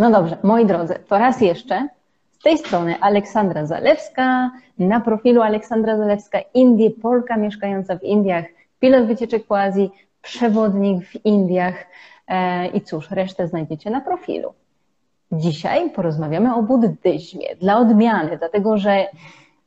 No dobrze, moi drodzy, to raz jeszcze. Z tej strony Aleksandra Zalewska, na profilu Aleksandra Zalewska, Indie, Polka mieszkająca w Indiach, pilot wycieczek po Azji, przewodnik w Indiach. E, i cóż, resztę znajdziecie na profilu. Dzisiaj porozmawiamy o buddyzmie dla odmiany, dlatego że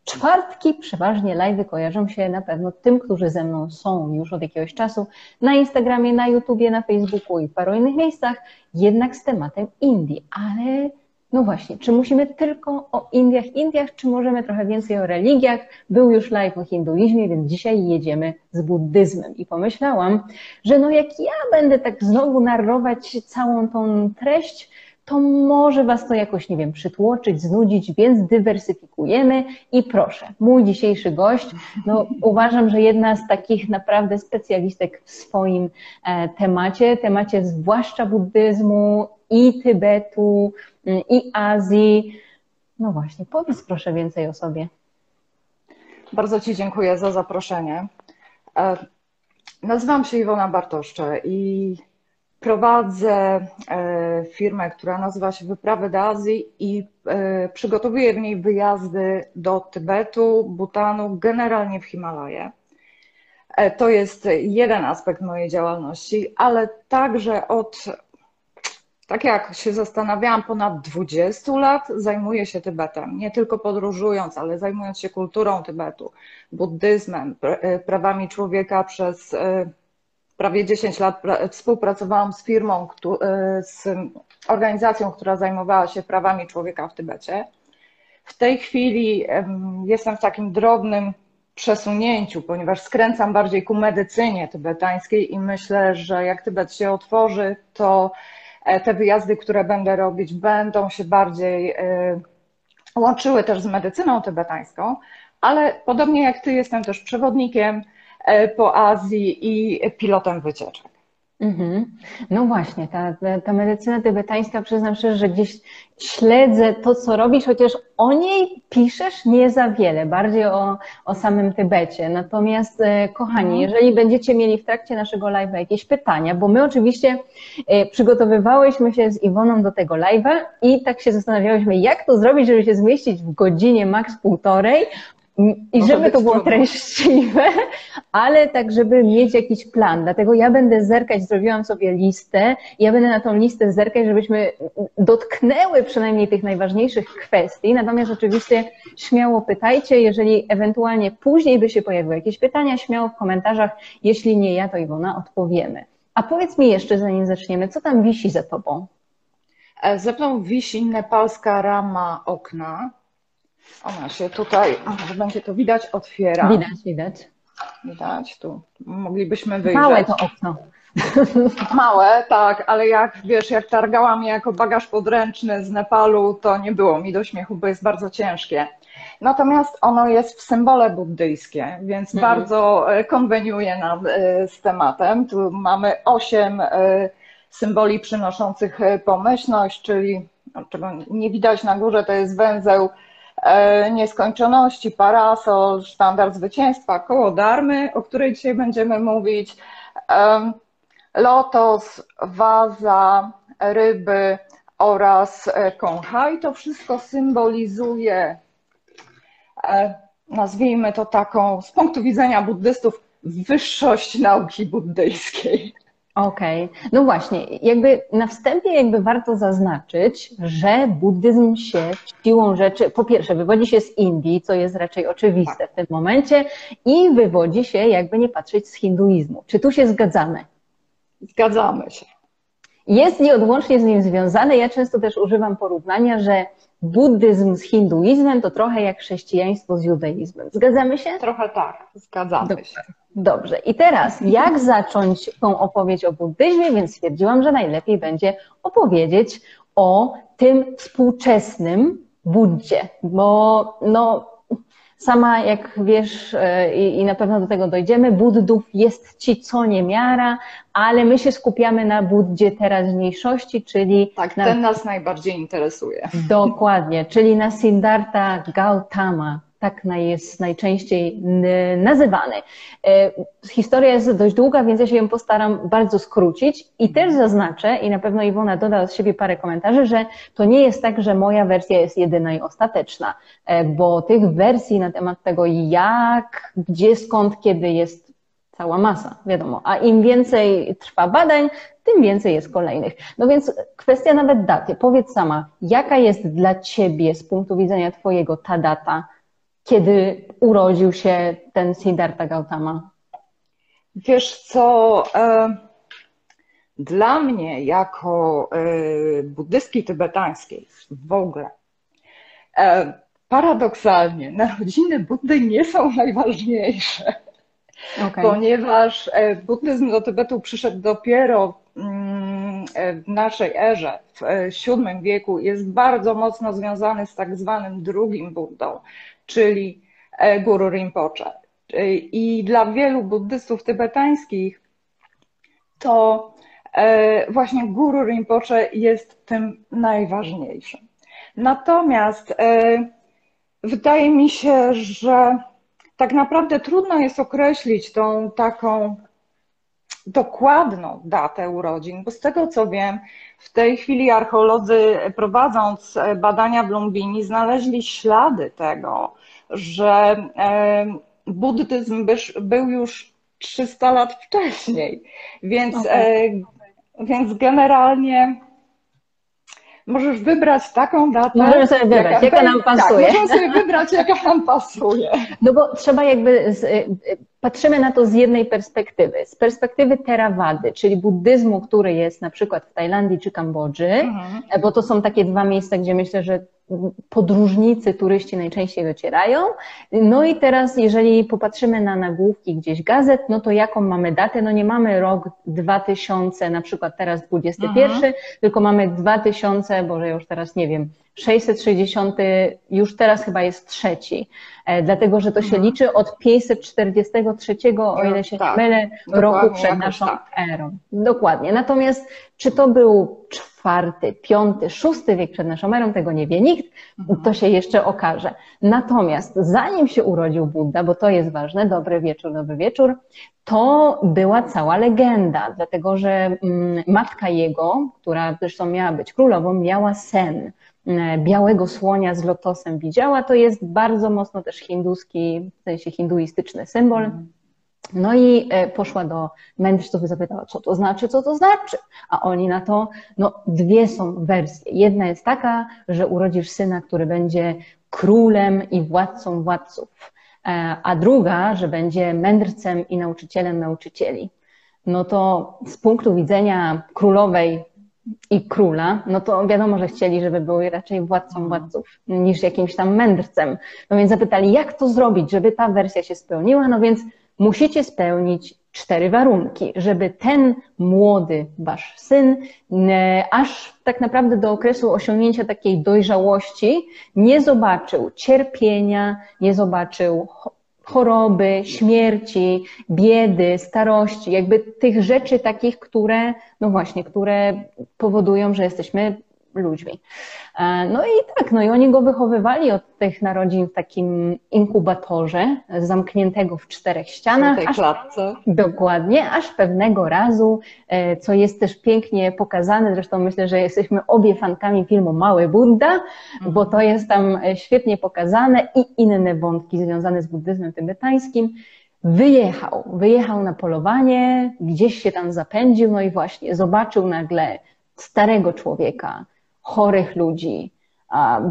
Czwartki przeważnie live kojarzą się na pewno tym, którzy ze mną są już od jakiegoś czasu na Instagramie, na YouTubie, na Facebooku i paru innych miejscach, jednak z tematem Indii. Ale no właśnie, czy musimy tylko o Indiach, Indiach, czy możemy trochę więcej o religiach? Był już live o hinduizmie, więc dzisiaj jedziemy z buddyzmem. I pomyślałam, że no jak ja będę tak znowu narrować całą tą treść, to może Was to jakoś, nie wiem, przytłoczyć, znudzić, więc dywersyfikujemy i proszę, mój dzisiejszy gość, no uważam, że jedna z takich naprawdę specjalistek w swoim e, temacie, temacie zwłaszcza buddyzmu i Tybetu, mm, i Azji. No właśnie, powiedz proszę więcej o sobie. Bardzo Ci dziękuję za zaproszenie. E, nazywam się Iwona Bartoszcze i prowadzę e, firmę, która nazywa się Wyprawy do Azji i e, przygotowuję w niej wyjazdy do Tybetu, Butanu, generalnie w Himalaje. E, to jest jeden aspekt mojej działalności, ale także od, tak jak się zastanawiałam, ponad 20 lat zajmuję się Tybetem. Nie tylko podróżując, ale zajmując się kulturą Tybetu, buddyzmem, prawami człowieka przez prawie 10 lat współpracowałam z firmą, e, z organizacją, która zajmowała się prawami człowieka w Tybecie. W tej chwili jestem w takim drobnym przesunięciu, ponieważ skręcam bardziej ku medycynie tybetańskiej i myślę, że jak Tybet się otworzy, to e, te wyjazdy, które będę robić, będą się bardziej e, łączyły też z medycyną tybetańską, ale podobnie jak ty jestem też przewodnikiem po Azji i pilotem wycieczek. Mhm. No właśnie, ta, ta medycyna tybetańska, przyznam szczerze, że gdzieś śledzę to, co robisz, chociaż o niej piszesz nie za wiele, bardziej o, o samym Tybecie. Natomiast, e, kochani, mhm. jeżeli będziecie mieli w trakcie naszego live'a jakieś pytania, bo my oczywiście e, przygotowywałyśmy się z Iwoną do tego live'a i tak się zastanawiałyśmy, jak to zrobić, żeby się zmieścić w godzinie max półtorej, i żeby to było treściwe, ale tak, żeby mieć jakiś plan. Dlatego ja będę zerkać, zrobiłam sobie listę, ja będę na tą listę zerkać, żebyśmy dotknęły przynajmniej tych najważniejszych kwestii. Natomiast oczywiście śmiało pytajcie, jeżeli ewentualnie później by się pojawiły jakieś pytania, śmiało w komentarzach. Jeśli nie ja, to Iwona odpowiemy. A powiedz mi jeszcze, zanim zaczniemy, co tam wisi za tobą? E, za mną wisi nepalska rama okna ona się tutaj, może będzie to widać, otwiera. Widać, widać. Widać, tu moglibyśmy wyjrzeć. Małe to okno. Małe, tak, ale jak wiesz, jak targałam je jako bagaż podręczny z Nepalu, to nie było mi do śmiechu, bo jest bardzo ciężkie. Natomiast ono jest w symbole buddyjskie, więc mhm. bardzo e, konweniuje nam e, z tematem. Tu mamy osiem e, symboli przynoszących pomyślność, czyli no, czego nie widać na górze, to jest węzeł nieskończoności, parasol, sztandar zwycięstwa, koło darmy, o której dzisiaj będziemy mówić, lotos, waza, ryby oraz e, kącha i to wszystko symbolizuje, e, nazwijmy to taką, z punktu widzenia buddystów, wyższość nauki buddyjskiej. Okej, okay. no właśnie, jakby na wstępie jakby warto zaznaczyć, że buddyzm się siłą rzeczy, po pierwsze wywodzi się z Indii, co jest raczej oczywiste w tym momencie i wywodzi się, jakby nie patrzeć, z hinduizmu. Czy tu się zgadzamy? Zgadzamy się. Jest nieodłącznie z nim związane. Ja często też używam porównania, że buddyzm z hinduizmem to trochę jak chrześcijaństwo z judaizmem. Zgadzamy się? Trochę tak, zgadzamy Dobrze. się. Dobrze. I teraz, jak zacząć tą opowieść o buddyzmie? Więc stwierdziłam, że najlepiej będzie opowiedzieć o tym współczesnym Buddzie, bo no, sama jak wiesz e, i, i na pewno do tego dojdziemy, Buddów jest ci co niemiara, ale my się skupiamy na Buddzie teraźniejszości, czyli... Tak, na, ten nas najbardziej interesuje. Dokładnie, czyli na Siddhartha Gautama, tak jest najczęściej nazywany. E, historia jest dość długa, więc ja się ją postaram bardzo skrócić i też zaznaczę, i na pewno Iwona doda z siebie parę komentarzy, że to nie jest tak, że moja wersja jest jedyna i ostateczna, e, bo tych wersji na temat tego, jak, gdzie, skąd, kiedy jest cała masa, wiadomo. A im więcej trwa badań, tym więcej jest kolejnych. No więc kwestia nawet daty. Powiedz sama, jaka jest dla Ciebie z punktu widzenia Twojego ta data, kiedy urodził się ten Siddhartha Gautama? Wiesz co, e, dla mnie jako e, buddystki tybetańskiej w ogóle e, paradoksalnie narodziny Buddy nie są najważniejsze. Okay. Ponieważ buddyzm do Tybetu przyszedł dopiero mm, w naszej erze, w VII wieku, jest bardzo mocno związany z tak zwanym drugim Buddą, czyli Guru Rinpoche. I dla wielu buddystów tybetańskich to właśnie Guru Rinpoche jest tym najważniejszym. Natomiast wydaje mi się, że tak naprawdę trudno jest określić tą taką dokładną datę urodzin, bo z tego co wiem, w tej chwili archeolodzy prowadząc badania w Lumbini znaleźli ślady tego, że buddyzm był już 300 lat wcześniej, więc, okay. więc generalnie możesz wybrać taką datę. Możemy sobie wybrać, jaka, jaka nam tak, pasuje. Tak, możemy sobie wybrać, jaka nam pasuje. No bo trzeba jakby, patrzymy na to z jednej perspektywy. Z perspektywy Theravady, czyli buddyzmu, który jest na przykład w Tajlandii czy Kambodży, mhm. bo to są takie dwa miejsca, gdzie myślę, że podróżnicy, turyści najczęściej docierają. No i teraz, jeżeli popatrzymy na nagłówki gdzieś gazet, no to jaką mamy datę? No nie mamy rok 2000, na przykład teraz 21, Aha. tylko mamy 2000, boże już teraz nie wiem, 660 już teraz chyba jest trzeci, e, dlatego że to się mhm. liczy od 543, o ile się tak, nie mylę, roku przed naszą tak. erą. Dokładnie. Natomiast czy to był czwarty, piąty, szósty wiek przed naszą erą, tego nie wie nikt, mhm. to się jeszcze okaże. Natomiast zanim się urodził Buddha, bo to jest ważne, dobry wieczór, dobry wieczór, to była cała legenda, dlatego że mm, matka jego, która zresztą miała być królową, miała sen E, białego słonia z lotosem widziała, to jest bardzo mocno też hinduski, w sensie hinduistyczny symbol. No i e, poszła do mędrców i zapytała, co to znaczy, co to znaczy. A oni na to, no dwie są wersje. Jedna jest taka, że urodzisz syna, który będzie królem i władcą władców, e, a druga, że będzie mędrcem i nauczycielem nauczycieli. No to z punktu widzenia królowej i króla, no to wiadomo, że chcieli, żeby były raczej władcą władców niż jakimś tam mędrcem. No więc zapytali, jak to zrobić, żeby ta wersja się spełniła? No więc musicie spełnić cztery warunki, żeby ten młody wasz syn, e, aż tak naprawdę do okresu osiągnięcia takiej dojrzałości, nie zobaczył cierpienia, nie zobaczył choroby, śmierci, biedy, starości, jakby tych rzeczy takich, które, no właśnie, które powodują, że jesteśmy ludźmi. E, no i tak, no i oni go wychowywali od tych narodzin w takim inkubatorze zamkniętego w czterech ścianach. W tej klatce. Aż, dokładnie, aż pewnego razu, e, co jest też pięknie pokazane, zresztą myślę, że jesteśmy obie fankami filmu Mały Buddha, mhm. bo to jest tam e, świetnie pokazane i inne wątki związane z buddyzmem tybetańskim. Wyjechał, wyjechał na polowanie, gdzieś się tam zapędził, no i właśnie zobaczył nagle starego człowieka, chorych ludzi,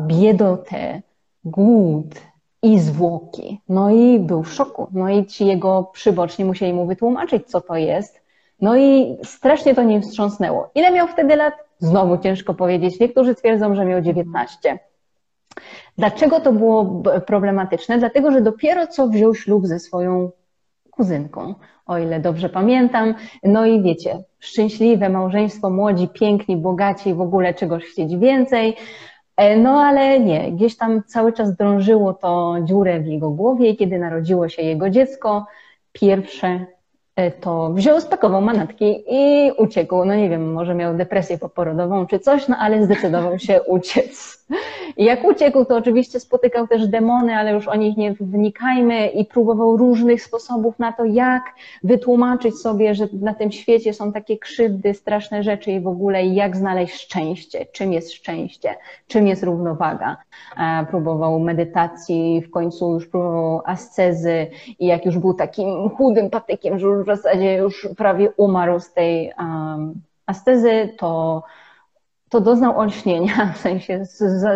biedotę, głód i zwłoki. No i był w szoku. No i ci jego przyboczni musieli mu wytłumaczyć, co to jest. No i strasznie to nim wstrząsnęło. Ile miał wtedy lat? Znowu ciężko powiedzieć. Niektórzy twierdzą, że miał 19. Dlaczego to było problematyczne? Dlatego, że dopiero co wziął ślub ze swoją kuzynką, o ile dobrze pamiętam. No i wiecie, szczęśliwe małżeństwo, młodzi, piękni, bogaci, w ogóle czegoś chcieć więcej. E, no ale nie, gdzieś tam cały czas drążyło to dziurę w jego głowie i kiedy narodziło się jego dziecko, pierwsze e, to wziął, spakował manatki i uciekł. No nie wiem, może miał depresję poporodową czy coś, no ale zdecydował się uciec. I jak uciekł, to oczywiście spotykał też demony, ale już o nich nie wnikajmy i próbował różnych sposobów na to, jak wytłumaczyć sobie, że na tym świecie są takie krzywdy, straszne rzeczy i w ogóle jak znaleźć szczęście, czym jest szczęście, czym jest równowaga. Próbował medytacji, w końcu już próbował ascezy i jak już był takim chudym patykiem, że już w zasadzie już prawie umarł z tej um, astezy, to to doznał olśnienia, w sensie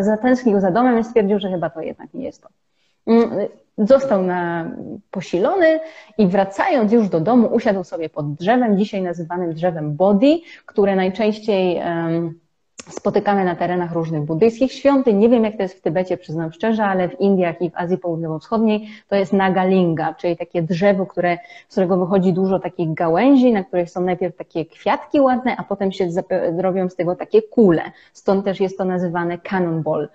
zatęsknił za domem i stwierdził, że chyba to jednak nie jest to. Mm, został na, posilony i wracając już do domu, usiadł sobie pod drzewem, dzisiaj nazywanym drzewem Bodhi, które najczęściej um, spotykamy na terenach różnych buddyjskich świątyń. Nie wiem, jak to jest w Tybecie, przyznam szczerze, ale w Indiach i w Azji Południowo-Wschodniej to jest nagalinga, czyli takie drzewo, które, z którego wychodzi dużo takich gałęzi, na których są najpierw takie kwiatki ładne, a potem się robią z tego takie kule. Stąd też jest to nazywane cannonball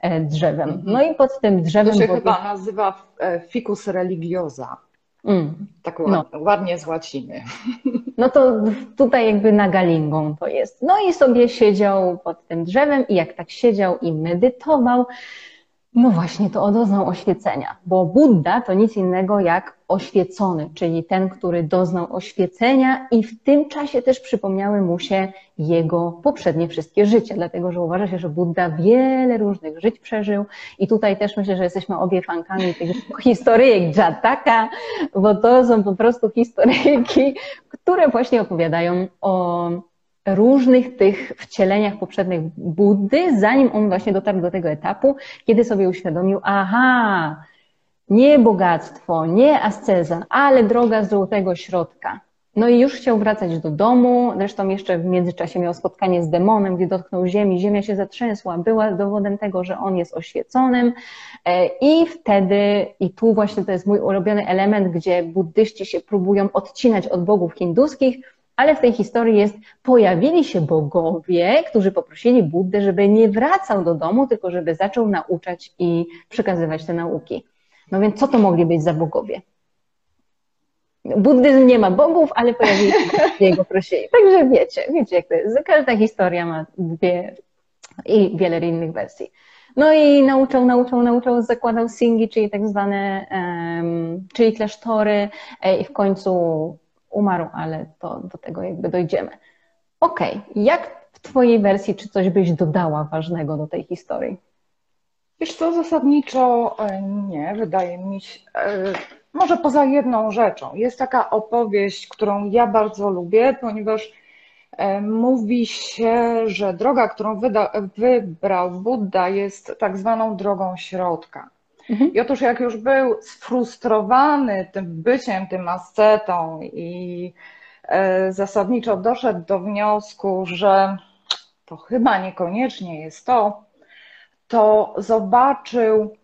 e, drzewem. No i pod tym drzewem... To się chyba nazywa e, ficus religiosa. Mm. Tak ładnie, no. ładnie z łaciny. No to tutaj jakby na galingą to jest. No i sobie siedział pod tym drzewem i jak tak siedział i medytował, no właśnie, to doznał oświecenia, bo Buddha to nic innego jak oświecony, czyli ten, który doznał oświecenia i w tym czasie też przypomniały mu się jego poprzednie wszystkie życia, dlatego że uważa się, że Buddha wiele różnych żyć przeżył. I tutaj też myślę, że jesteśmy obie fankami tych historyjek Jataka, bo to są po prostu historyjki, które właśnie opowiadają o różnych tych wcieleniach poprzednich Buddy, zanim on właśnie dotarł do tego etapu, kiedy sobie uświadomił, aha, nie bogactwo, nie asceza, ale droga złotego środka. No i już chciał wracać do domu, zresztą jeszcze w międzyczasie miał spotkanie z demonem, gdzie dotknął ziemi, ziemia się zatrzęsła, była dowodem tego, że on jest oświeconym e, i wtedy, i tu właśnie to jest mój ulubiony element, gdzie buddyści się próbują odcinać od bogów hinduskich, ale w tej historii jest, pojawili się bogowie, którzy poprosili Buddę, żeby nie wracał do domu, tylko żeby zaczął nauczać i przekazywać te nauki. No więc co to mogli być za bogowie? Buddyzm nie ma bogów, ale pojawili się jego prosili. Także wiecie, wiecie jak to jest. Każda historia ma dwie i wiele innych wersji. No i nauczał, nauczał, nauczał, zakładał singi, czyli tak zwane, um, czyli klasztory e, i w końcu umarł, ale to do tego jakby dojdziemy. Okej, okay. jak w Twojej wersji, czy coś byś dodała ważnego do tej historii? Wiesz co, zasadniczo e, nie, wydaje mi się, e, może poza jedną rzeczą. Jest taka opowieść, którą ja bardzo lubię, ponieważ e, mówi się, że droga, którą wyda, wybrał Buddha jest tak zwaną drogą środka. Mhm. I otóż jak już był sfrustrowany tym byciem, tym ascetą i zasadniczo doszedł do wniosku, że to chyba niekoniecznie jest to, to zobaczył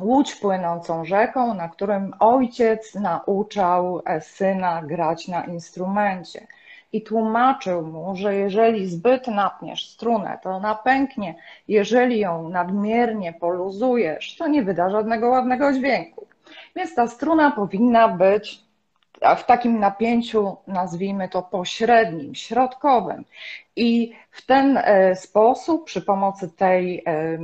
łódź płynącą rzeką, na którym ojciec nauczał syna grać na instrumencie. I tłumaczył mu, że jeżeli zbyt napniesz strunę, to ona pęknie. Jeżeli ją nadmiernie poluzujesz, to nie wyda żadnego ładnego dźwięku. Więc ta struna powinna być w takim napięciu, nazwijmy to pośrednim, środkowym. I w ten e, sposób, przy pomocy tej, e,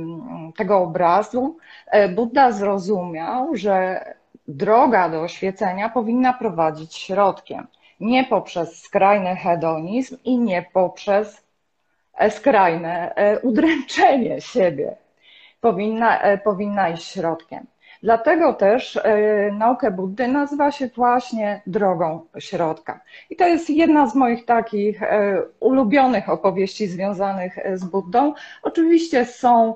tego obrazu, e, Buddha zrozumiał, że droga do oświecenia powinna prowadzić środkiem, nie poprzez skrajny hedonizm i nie poprzez skrajne udręczenie siebie. Powinna, powinna iść środkiem. Dlatego też e, naukę Buddy nazywa się właśnie drogą środka. I to jest jedna z moich takich e, ulubionych opowieści związanych e, z Buddą. Oczywiście są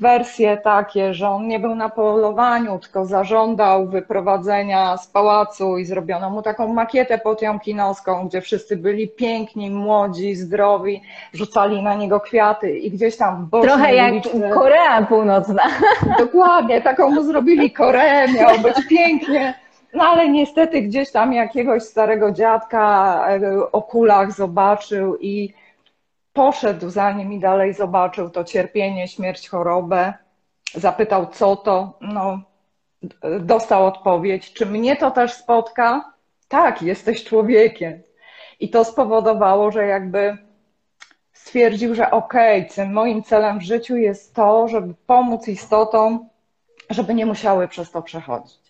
wersje takie, że on nie był na polowaniu, tylko zażądał wyprowadzenia z pałacu i zrobiono mu taką makietę potiomkinowską, gdzie wszyscy byli piękni, młodzi, zdrowi, rzucali na niego kwiaty i gdzieś tam w Trochę jak Korea Północna. Dokładnie, taką mu zrobili Koreę, miało być pięknie. No ale niestety gdzieś tam jakiegoś starego dziadka e, o kulach zobaczył i poszedł za nim i dalej zobaczył to cierpienie, śmierć, chorobę. Zapytał, co to. No, dostał odpowiedź, czy mnie to też spotka? Tak, jesteś człowiekiem. I to spowodowało, że jakby stwierdził, że okej, okay, moim celem w życiu jest to, żeby pomóc istotom, żeby nie musiały przez to przechodzić.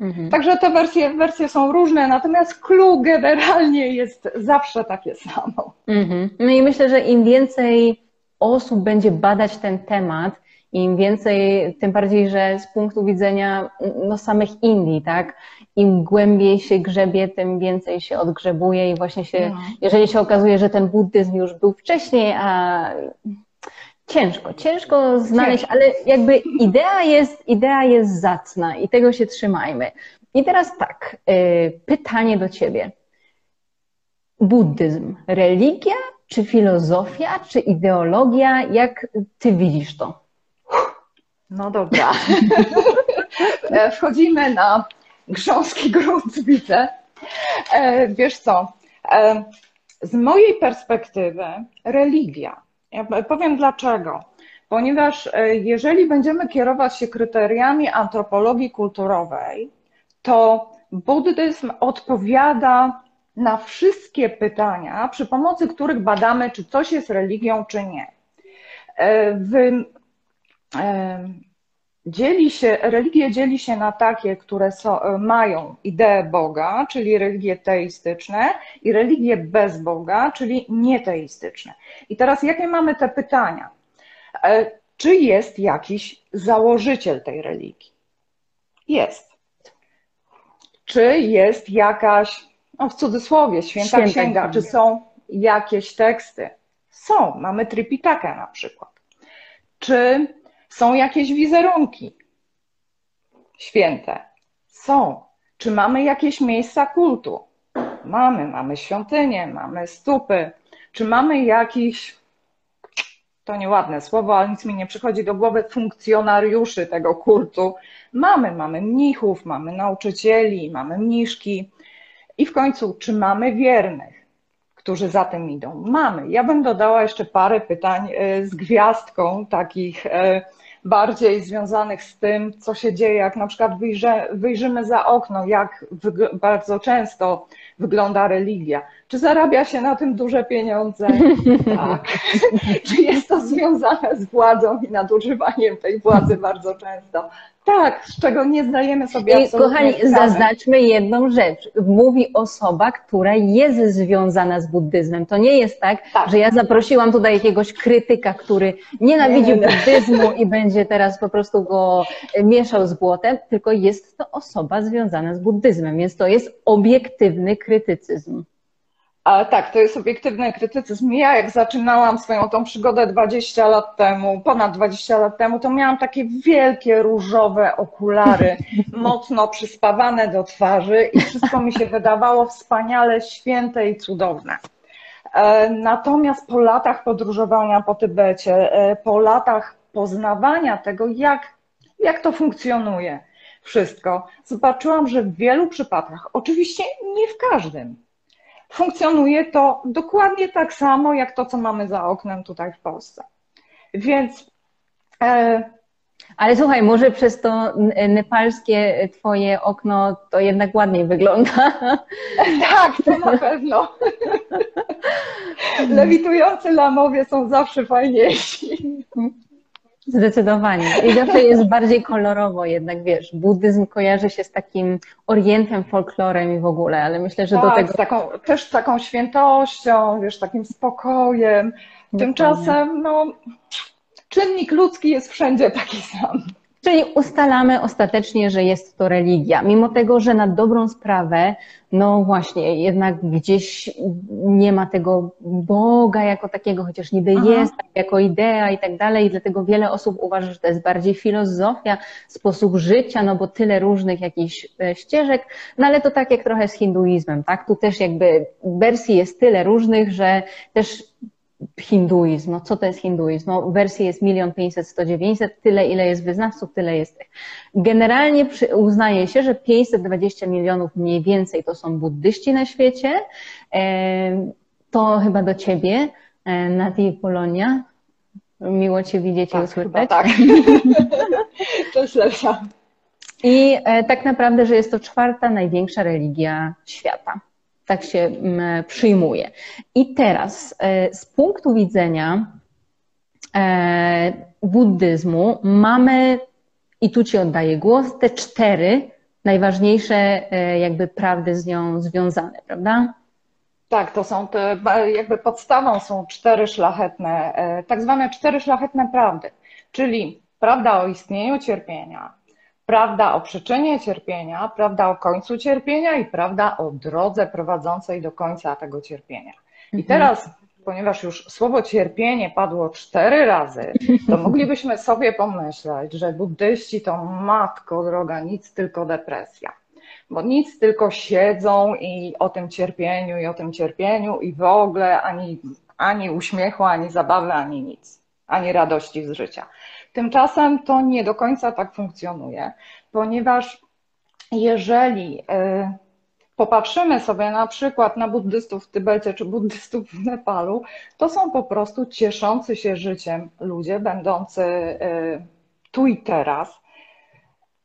Mhm. Także te wersje, wersje są różne, natomiast clue generalnie jest zawsze takie samo. Mhm. No i myślę, że im więcej osób będzie badać ten temat, im więcej, tym bardziej, że z punktu widzenia no, samych Indii, tak, im głębiej się grzebie, tym więcej się odgrzebuje i właśnie się, no. jeżeli się okazuje, że ten buddyzm już był wcześniej, a ciężko, ciężko znaleźć, ciężko. ale jakby idea jest, idea jest zacna i tego się trzymajmy. I teraz tak, y, pytanie do ciebie. Buddyzm, religia, czy filozofia, czy ideologia? Jak ty widzisz to? No dobra. E, wchodzimy na grząski grunt, widzę. E, wiesz co, e, z mojej perspektywy religia. Ja powiem dlaczego. Ponieważ jeżeli będziemy kierować się kryteriami antropologii kulturowej, to buddyzm odpowiada na wszystkie pytania, przy pomocy których badamy, czy coś jest religią, czy nie. W dzieli się, religie dzieli się na takie, które są, mają ideę Boga, czyli religie teistyczne, i religie bez Boga, czyli nieteistyczne. I teraz jakie mamy te pytania? E, czy jest jakiś założyciel tej religii? Jest. Czy jest jakaś, no w cudzysłowie, święta, święta księga, księga, czy są jakieś teksty? Są. Mamy Tripitakę na przykład. Czy są jakieś wizerunki święte? Są. Czy mamy jakieś miejsca kultu? Mamy, mamy świątynie, mamy stupy. Czy mamy jakiś, to nieładne słowo, ale nic mi nie przychodzi do głowy, funkcjonariuszy tego kultu? Mamy, mamy mnichów, mamy nauczycieli, mamy mniszki. I w końcu, czy mamy wiernych, którzy za tym idą? Mamy. Ja bym dodała jeszcze parę pytań e, z gwiazdką takich e, bardziej związanych z tym, co się dzieje, jak na przykład wyjrzymy za okno, jak bardzo często wygląda religia. Czy zarabia się na tym duże pieniądze? Tak. Czy jest to związane z władzą i nadużywaniem tej władzy bardzo często? Tak, z czego nie zdajemy sobie I Kochani, sprawy. zaznaczmy jedną rzecz. Mówi osoba, która jest związana z buddyzmem. To nie jest tak, tak. że ja zaprosiłam tutaj jakiegoś krytyka, który nienawidzi nie, nie, nie. buddyzmu i będzie teraz po prostu go mieszał z błotem, tylko jest to osoba związana z buddyzmem, więc to jest obiektywny krytycyzm. A tak, to jest obiektywny krytycyzm. Ja jak zaczynałam swoją tą przygodę 20 lat temu, ponad 20 lat temu, to miałam takie wielkie różowe okulary, mocno przyspawane do twarzy i wszystko mi się wydawało wspaniale, święte i cudowne. E, natomiast po latach podróżowania po Tybecie, e, po latach poznawania tego, jak, jak to funkcjonuje wszystko, zobaczyłam, że w wielu przypadkach, oczywiście nie w każdym, funkcjonuje to dokładnie tak samo, jak to, co mamy za oknem tutaj w Polsce. Więc. E... Ale słuchaj, może przez to nepalskie twoje okno to jednak ładniej wygląda. Tak, to na pewno. Lewitujący lamowie są zawsze fajniejsi. Zdecydowanie. I zawsze jest bardziej kolorowo jednak, wiesz, buddyzm kojarzy się z takim orientem, folklorem i w ogóle, ale myślę, że tak, do tego... Taką, też z taką świętością, wiesz, takim spokojem. Tymczasem, no, czynnik ludzki jest wszędzie taki sam. Czyli ustalamy ostatecznie, że jest to religia, mimo tego, że na dobrą sprawę, no właśnie, jednak gdzieś nie ma tego Boga jako takiego, chociaż niby Aha. jest, tak, jako idea i tak dalej, i dlatego wiele osób uważa, że to jest bardziej filozofia, sposób życia, no bo tyle różnych jakichś e, ścieżek, no ale to tak jak trochę z hinduizmem, tak? Tu też jakby wersji jest tyle różnych, że też hinduizm. No co to jest hinduizm? No, wersji jest milion pięćset, sto dziewięćset, tyle ile jest wyznawców, tyle jest tych. Generalnie przy, uznaje się, że 520 milionów mniej więcej to są buddyści na świecie. E, to chyba do ciebie, e, Nati Polonia. Miło Cię widzieć tak, i usłyszeć. Tak, to jest I e, tak naprawdę, że jest to czwarta największa religia świata. Tak się mm, przyjmuje. I teraz e, z punktu widzenia e, buddyzmu mamy, i tu Ci oddaję głos, te cztery najważniejsze e, jakby prawdy z nią związane, prawda? Tak, to są te, jakby podstawą są cztery szlachetne, tak zwane cztery szlachetne prawdy, czyli prawda o istnieniu cierpienia, prawda o przyczynie cierpienia, prawda o końcu cierpienia i prawda o drodze prowadzącej do końca tego cierpienia. I mhm. teraz, ponieważ już słowo cierpienie padło cztery razy, to moglibyśmy sobie pomyśleć, że buddyści to matko droga, nic tylko depresja. Bo nic tylko siedzą i o tym cierpieniu, i o tym cierpieniu, i w ogóle ani, ani uśmiechu, ani zabawy, ani nic, ani radości z życia. Tymczasem to nie do końca tak funkcjonuje, ponieważ jeżeli e, popatrzymy sobie na przykład na buddystów w Tybecie czy buddystów w Nepalu, to są po prostu cieszący się życiem ludzie, będący e, tu i teraz.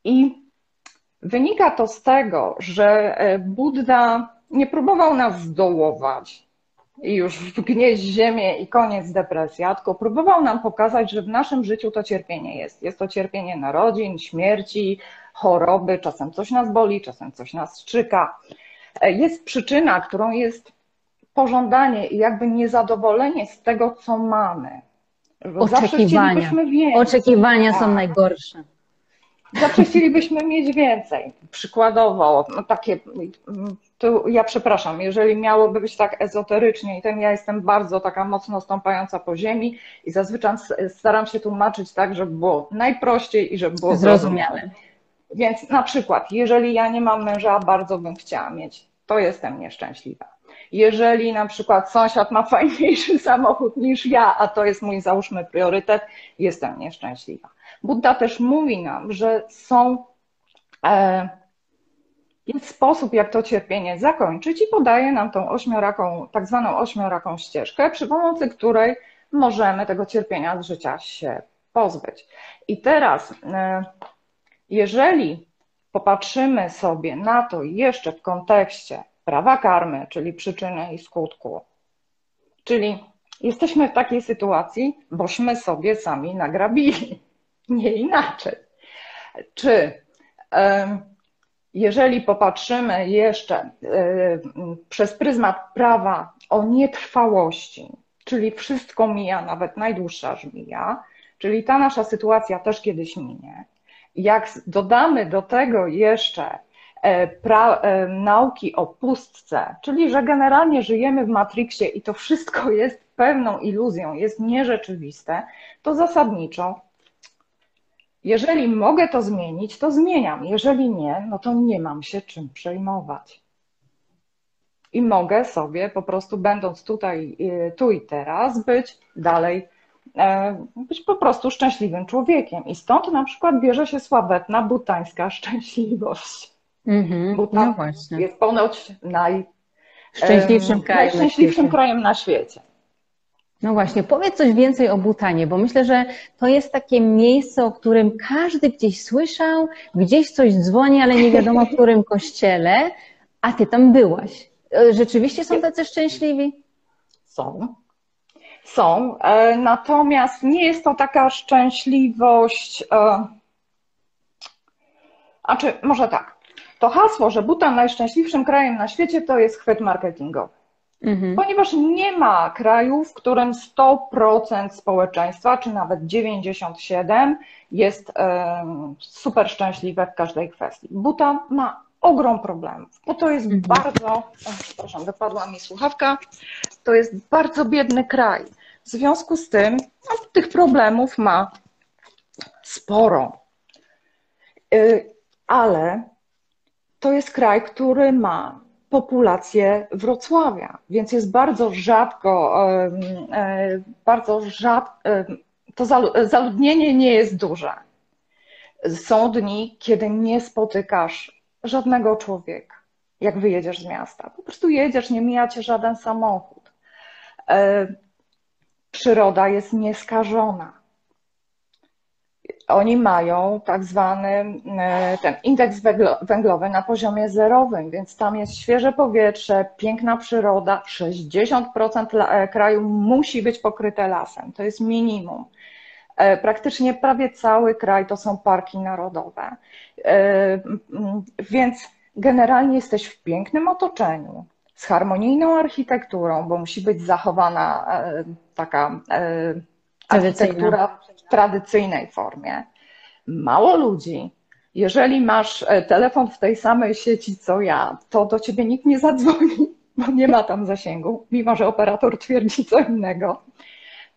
I wynika to z tego, że e, Buddha nie próbował nas zdołować, i już wgnieść ziemię i koniec depresja, tylko próbował nam pokazać, że w naszym życiu to cierpienie jest. Jest to cierpienie narodzin, śmierci, choroby, czasem coś nas boli, czasem coś nas szczyka. Jest przyczyna, którą jest pożądanie i jakby niezadowolenie z tego, co mamy. Oczekiwania. Oczekiwania są tak. najgorsze. Zawsze chcielibyśmy mieć więcej. Przykładowo, no takie, to ja przepraszam, jeżeli miałoby być tak ezoterycznie, i ten ja jestem bardzo taka mocno stąpająca po ziemi i zazwyczaj staram się tłumaczyć tak, żeby było najprościej i żeby było zrozumiale. Więc na przykład, jeżeli ja nie mam męża, bardzo bym chciała mieć, to jestem nieszczęśliwa. Jeżeli na przykład sąsiad ma fajniejszy samochód niż ja, a to jest mój załóżmy priorytet, jestem nieszczęśliwa. Buddha też mówi nam, że są, e, jest sposób, jak to cierpienie zakończyć i podaje nam tą ośmioraką, tak zwaną ośmioraką ścieżkę, przy pomocy której możemy tego cierpienia z życia się pozbyć. I teraz, e, jeżeli popatrzymy sobie na to jeszcze w kontekście prawa karmy, czyli przyczyny i skutku, czyli jesteśmy w takiej sytuacji, bośmy sobie sami nagrabili nie inaczej. Czy jeżeli popatrzymy jeszcze przez pryzmat prawa o nietrwałości, czyli wszystko mija, nawet najdłuższa żmija, czyli ta nasza sytuacja też kiedyś minie. Jak dodamy do tego jeszcze e, pra, e, nauki o pustce, czyli że generalnie żyjemy w Matrixie i to wszystko jest pewną iluzją, jest nierzeczywiste, to zasadniczo jeżeli mogę to zmienić, to zmieniam. Jeżeli nie, no to nie mam się czym przejmować. I mogę sobie po prostu, będąc tutaj, y, tu i teraz, być dalej, e, być po prostu szczęśliwym człowiekiem. I stąd na przykład bierze się sławetna butańska szczęśliwość. Mm-hmm, Butan no właśnie. jest ponoć naj, szczęśliwszym, krajem, najszczęśliwszym krajem na świecie. No właśnie, powiedz coś więcej o Butanie, bo myślę, że to jest takie miejsce, o którym każdy gdzieś słyszał, gdzieś coś dzwoni, ale nie wiadomo w którym kościele, a ty tam byłaś. Rzeczywiście są tacy szczęśliwi? Są. Są. E, natomiast nie jest to taka szczęśliwość. E, a czy może tak. To hasło, że Butan najszczęśliwszym krajem na świecie, to jest chwyt marketingowy. Mhm. Ponieważ nie ma kraju, w którym 100% społeczeństwa, czy nawet 97% jest super szczęśliwe w każdej kwestii. Butan ma ogrom problemów, bo to jest mhm. bardzo, o, przepraszam, wypadła mi słuchawka, to jest bardzo biedny kraj. W związku z tym no, tych problemów ma sporo. Y, ale to jest kraj, który ma populację Wrocławia, więc jest bardzo rzadko, e, bardzo rzadko, to zaludnienie nie jest duże. Są dni, kiedy nie spotykasz żadnego człowieka, jak wyjedziesz z miasta. Po prostu jedziesz, nie mija cię żaden samochód. E, przyroda jest nieskażona. Oni mają tak zwany e, ten indeks węglowy na poziomie zerowym, więc tam jest świeże powietrze, piękna przyroda. 60% e, kraju musi być pokryte lasem, to jest minimum. E, praktycznie prawie cały kraj to są parki narodowe. Więc generalnie jesteś w pięknym otoczeniu, z harmonijną architekturą, bo musi być zachowana taka architektura w tradycyjnej formie. Mało ludzi. Jeżeli masz e, telefon w tej samej sieci co ja, to do ciebie nikt nie zadzwoni, bo nie ma tam zasięgu, mimo że operator twierdzi co innego.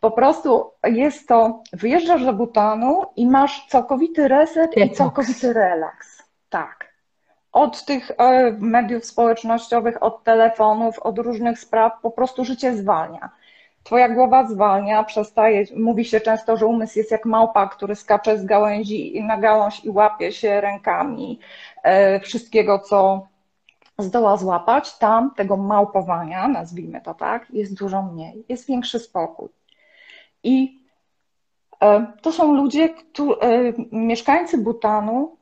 Po prostu jest to, wyjeżdżasz do Butanu i masz całkowity reset i całkowity relaks. Tak. Od tych e, mediów społecznościowych, od telefonów, od różnych spraw, po prostu życie zwalnia. Twoja głowa zwalnia, przestaje, mówi się często, że umysł jest jak małpa, który skacze z gałęzi na gałąź i łapie się rękami e, wszystkiego, co zdoła złapać. Tam tego małpowania, nazwijmy to tak, jest dużo mniej, jest większy spokój. I e, to są ludzie, którzy, e, mieszkańcy Butanu,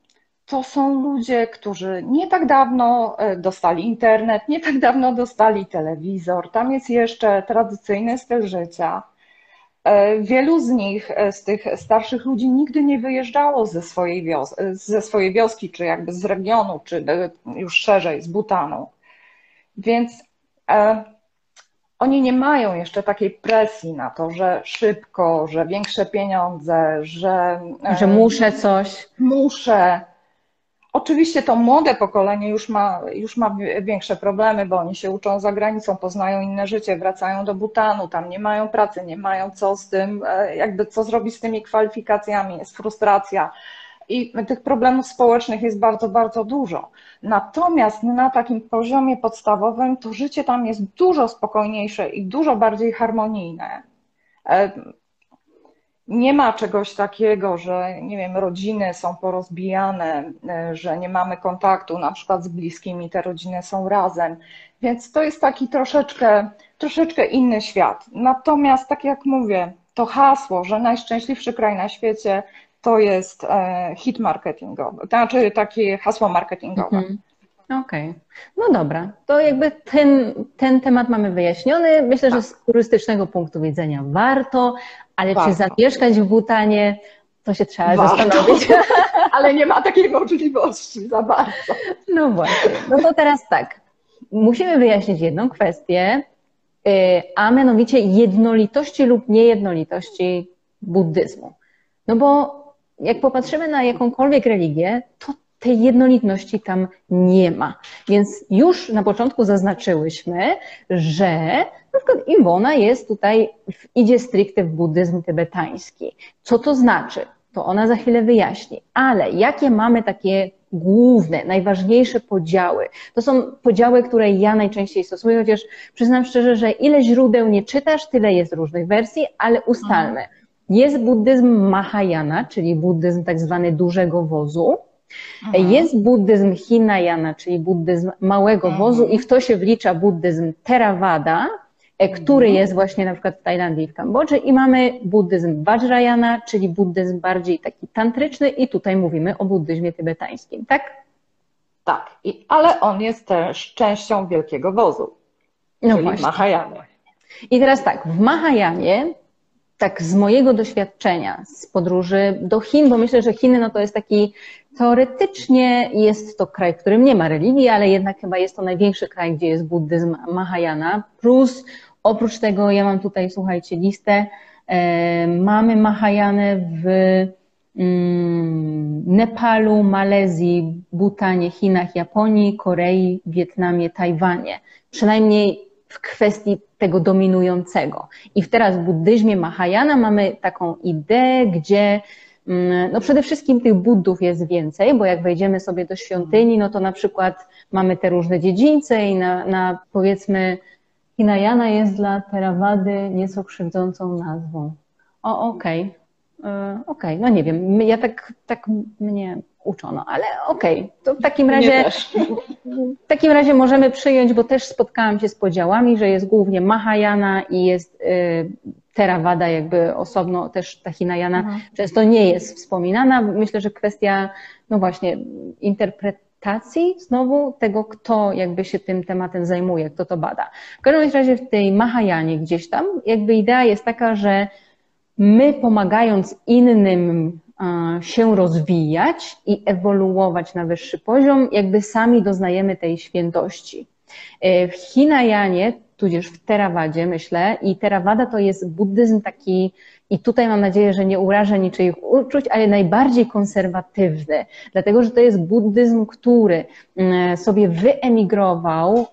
to są ludzie, którzy nie tak dawno e, dostali internet, nie tak dawno dostali telewizor. Tam jest jeszcze tradycyjny styl życia. E, wielu z nich, e, z tych starszych ludzi, nigdy nie wyjeżdżało ze swojej, wios ze swojej wioski, czy jakby z regionu, czy już szerzej, z Butanu. Więc e, oni nie mają jeszcze takiej presji na to, że szybko, że większe pieniądze, że. Że muszę coś. Muszę. Oczywiście to młode pokolenie już ma, już ma większe problemy, bo oni się uczą za granicą, poznają inne życie, wracają do Butanu, tam nie mają pracy, nie mają co z tym, e, jakby co zrobić z tymi kwalifikacjami, jest frustracja. I tych problemów społecznych jest bardzo, bardzo dużo. Natomiast na takim poziomie podstawowym to życie tam jest dużo spokojniejsze i dużo bardziej harmonijne. Nie ma czegoś takiego, że nie wiem, rodziny są porozbijane, e, że nie mamy kontaktu na przykład z bliskimi, te rodziny są razem. Więc to jest taki troszeczkę, troszeczkę inny świat. Natomiast, tak jak mówię, to hasło, że najszczęśliwszy kraj na świecie to jest e, hit marketingowy, to znaczy takie hasło marketingowe. Mhm. Okej, okay. no dobra, to jakby ten, ten temat mamy wyjaśniony. Myślę, że z tak. turystycznego punktu widzenia warto, ale warto. czy zamieszkać w Butanie, to się trzeba warto. zastanowić. Ale nie ma takiej możliwości za bardzo. No właśnie, no to teraz tak, musimy wyjaśnić jedną kwestię, y, a mianowicie jednolitości lub niejednolitości buddyzmu. No bo jak popatrzymy na jakąkolwiek religię, to tej jednolitności tam nie ma. Więc już na początku zaznaczyłyśmy, że na przykład Iwona jest tutaj, idzie stricte w buddyzm tybetański. Co to znaczy? To ona za chwilę wyjaśni. Ale jakie mamy takie główne, najważniejsze podziały? To są podziały, które ja najczęściej stosuję, chociaż przyznam szczerze, że ile źródeł nie czytasz, tyle jest różnych wersji, ale ustalmy. Jest buddyzm Mahayana, czyli buddyzm tak zwany dużego wozu, Mhm. Jest buddyzm Hinayana, czyli buddyzm małego mhm. wozu i w to się wlicza buddyzm Theravada, który mhm. jest właśnie na przykład w Tajlandii i w Kambodży i mamy buddyzm Vajrayana, czyli buddyzm bardziej taki tantryczny i tutaj mówimy o buddyzmie tybetańskim, tak? Tak, I, ale on jest też częścią wielkiego wozu, no czyli. Mahayany. I teraz tak, w Mahayanie tak z mojego doświadczenia z podróży do Chin, bo myślę, że Chiny no to jest taki Teoretycznie jest to kraj, w którym nie ma religii, ale jednak chyba jest to największy kraj, gdzie jest buddyzm Mahayana. Plus oprócz tego ja mam tutaj, słuchajcie, listę. E, mamy Mahajanę w mm, Nepalu, Malezji, Butanie, Chinach, Japonii, Korei, Wietnamie, Tajwanie. Przynajmniej w kwestii tego dominującego. I teraz w buddyzmie Mahayana mamy taką ideę, gdzie Mm, no przede wszystkim tych buddów jest więcej, bo jak wejdziemy sobie do świątyni, no to na przykład mamy te różne dziedzińce i na, na powiedzmy Hinayana jest dla Theravady nieco krzywdzącą nazwą. O, okej. Okay. E, okej, okay. no nie wiem, ja tak, tak mnie uczono, ale okej, okay. to w takim razie w takim razie możemy przyjąć, bo też spotkałam się z podziałami, że jest głównie Mahayana i jest y, Theravada jakby osobno, też ta Hinayana mhm. często nie jest wspominana. Myślę, że kwestia, no właśnie, interpretacji znowu tego, kto jakby się tym tematem zajmuje, kto to bada. W każdym razie w tej Mahayanie gdzieś tam jakby idea jest taka, że my pomagając innym się rozwijać i ewoluować na wyższy poziom, jakby sami doznajemy tej świętości. E, w Hinayanie, tudzież w Terawadzie, myślę, i Terawada to jest buddyzm taki, i tutaj mam nadzieję, że nie urażę niczyich uczuć, ale najbardziej konserwatywny, dlatego że to jest buddyzm, który mm, sobie wyemigrował.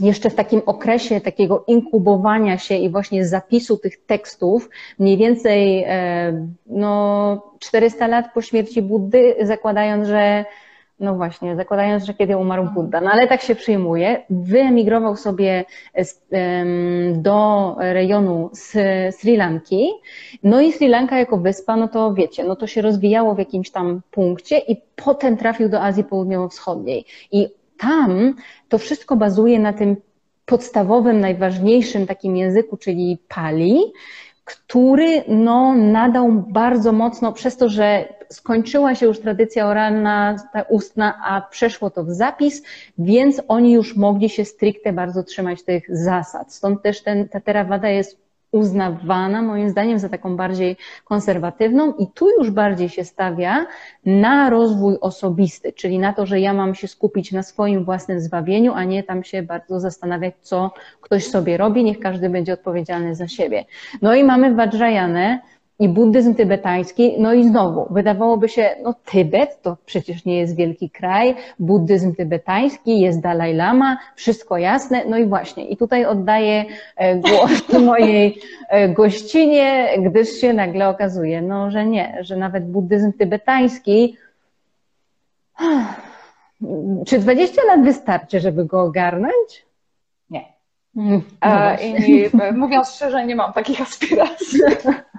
Jeszcze w takim okresie takiego inkubowania się i właśnie zapisu tych tekstów, mniej więcej e, no, 400 lat po śmierci Buddy, zakładając, że no właśnie, zakładając, że kiedy umarł Buddha, no ale tak się przyjmuje, wyemigrował sobie do rejonu Sri Lanki, no i Sri Lanka jako wyspa, no to wiecie, no to się rozwijało w jakimś tam punkcie i potem trafił do Azji Południowo-Wschodniej. I tam to wszystko bazuje na tym podstawowym, najważniejszym takim języku, czyli Pali, który no, nadał bardzo mocno, przez to, że skończyła się już tradycja oralna, ta ustna, a przeszło to w zapis, więc oni już mogli się stricte bardzo trzymać tych zasad. Stąd też ten, ta terawada jest uznawana moim zdaniem za taką bardziej konserwatywną i tu już bardziej się stawia na rozwój osobisty, czyli na to, że ja mam się skupić na swoim własnym zbawieniu, a nie tam się bardzo zastanawiać, co ktoś sobie robi, niech każdy będzie odpowiedzialny za siebie. No i mamy Vajrayana, i buddyzm tybetański, no i znowu, wydawałoby się, no Tybet to przecież nie jest wielki kraj, buddyzm tybetański, jest Dalaj Lama, wszystko jasne, no i właśnie, i tutaj oddaję e, głos mojej e, gościnie, gdyż się nagle okazuje, no, że nie, że nawet buddyzm tybetański, czy 20 lat wystarczy, żeby go ogarnąć? Nie. Mm, no I mówiąc szczerze, nie mam takich aspiracji.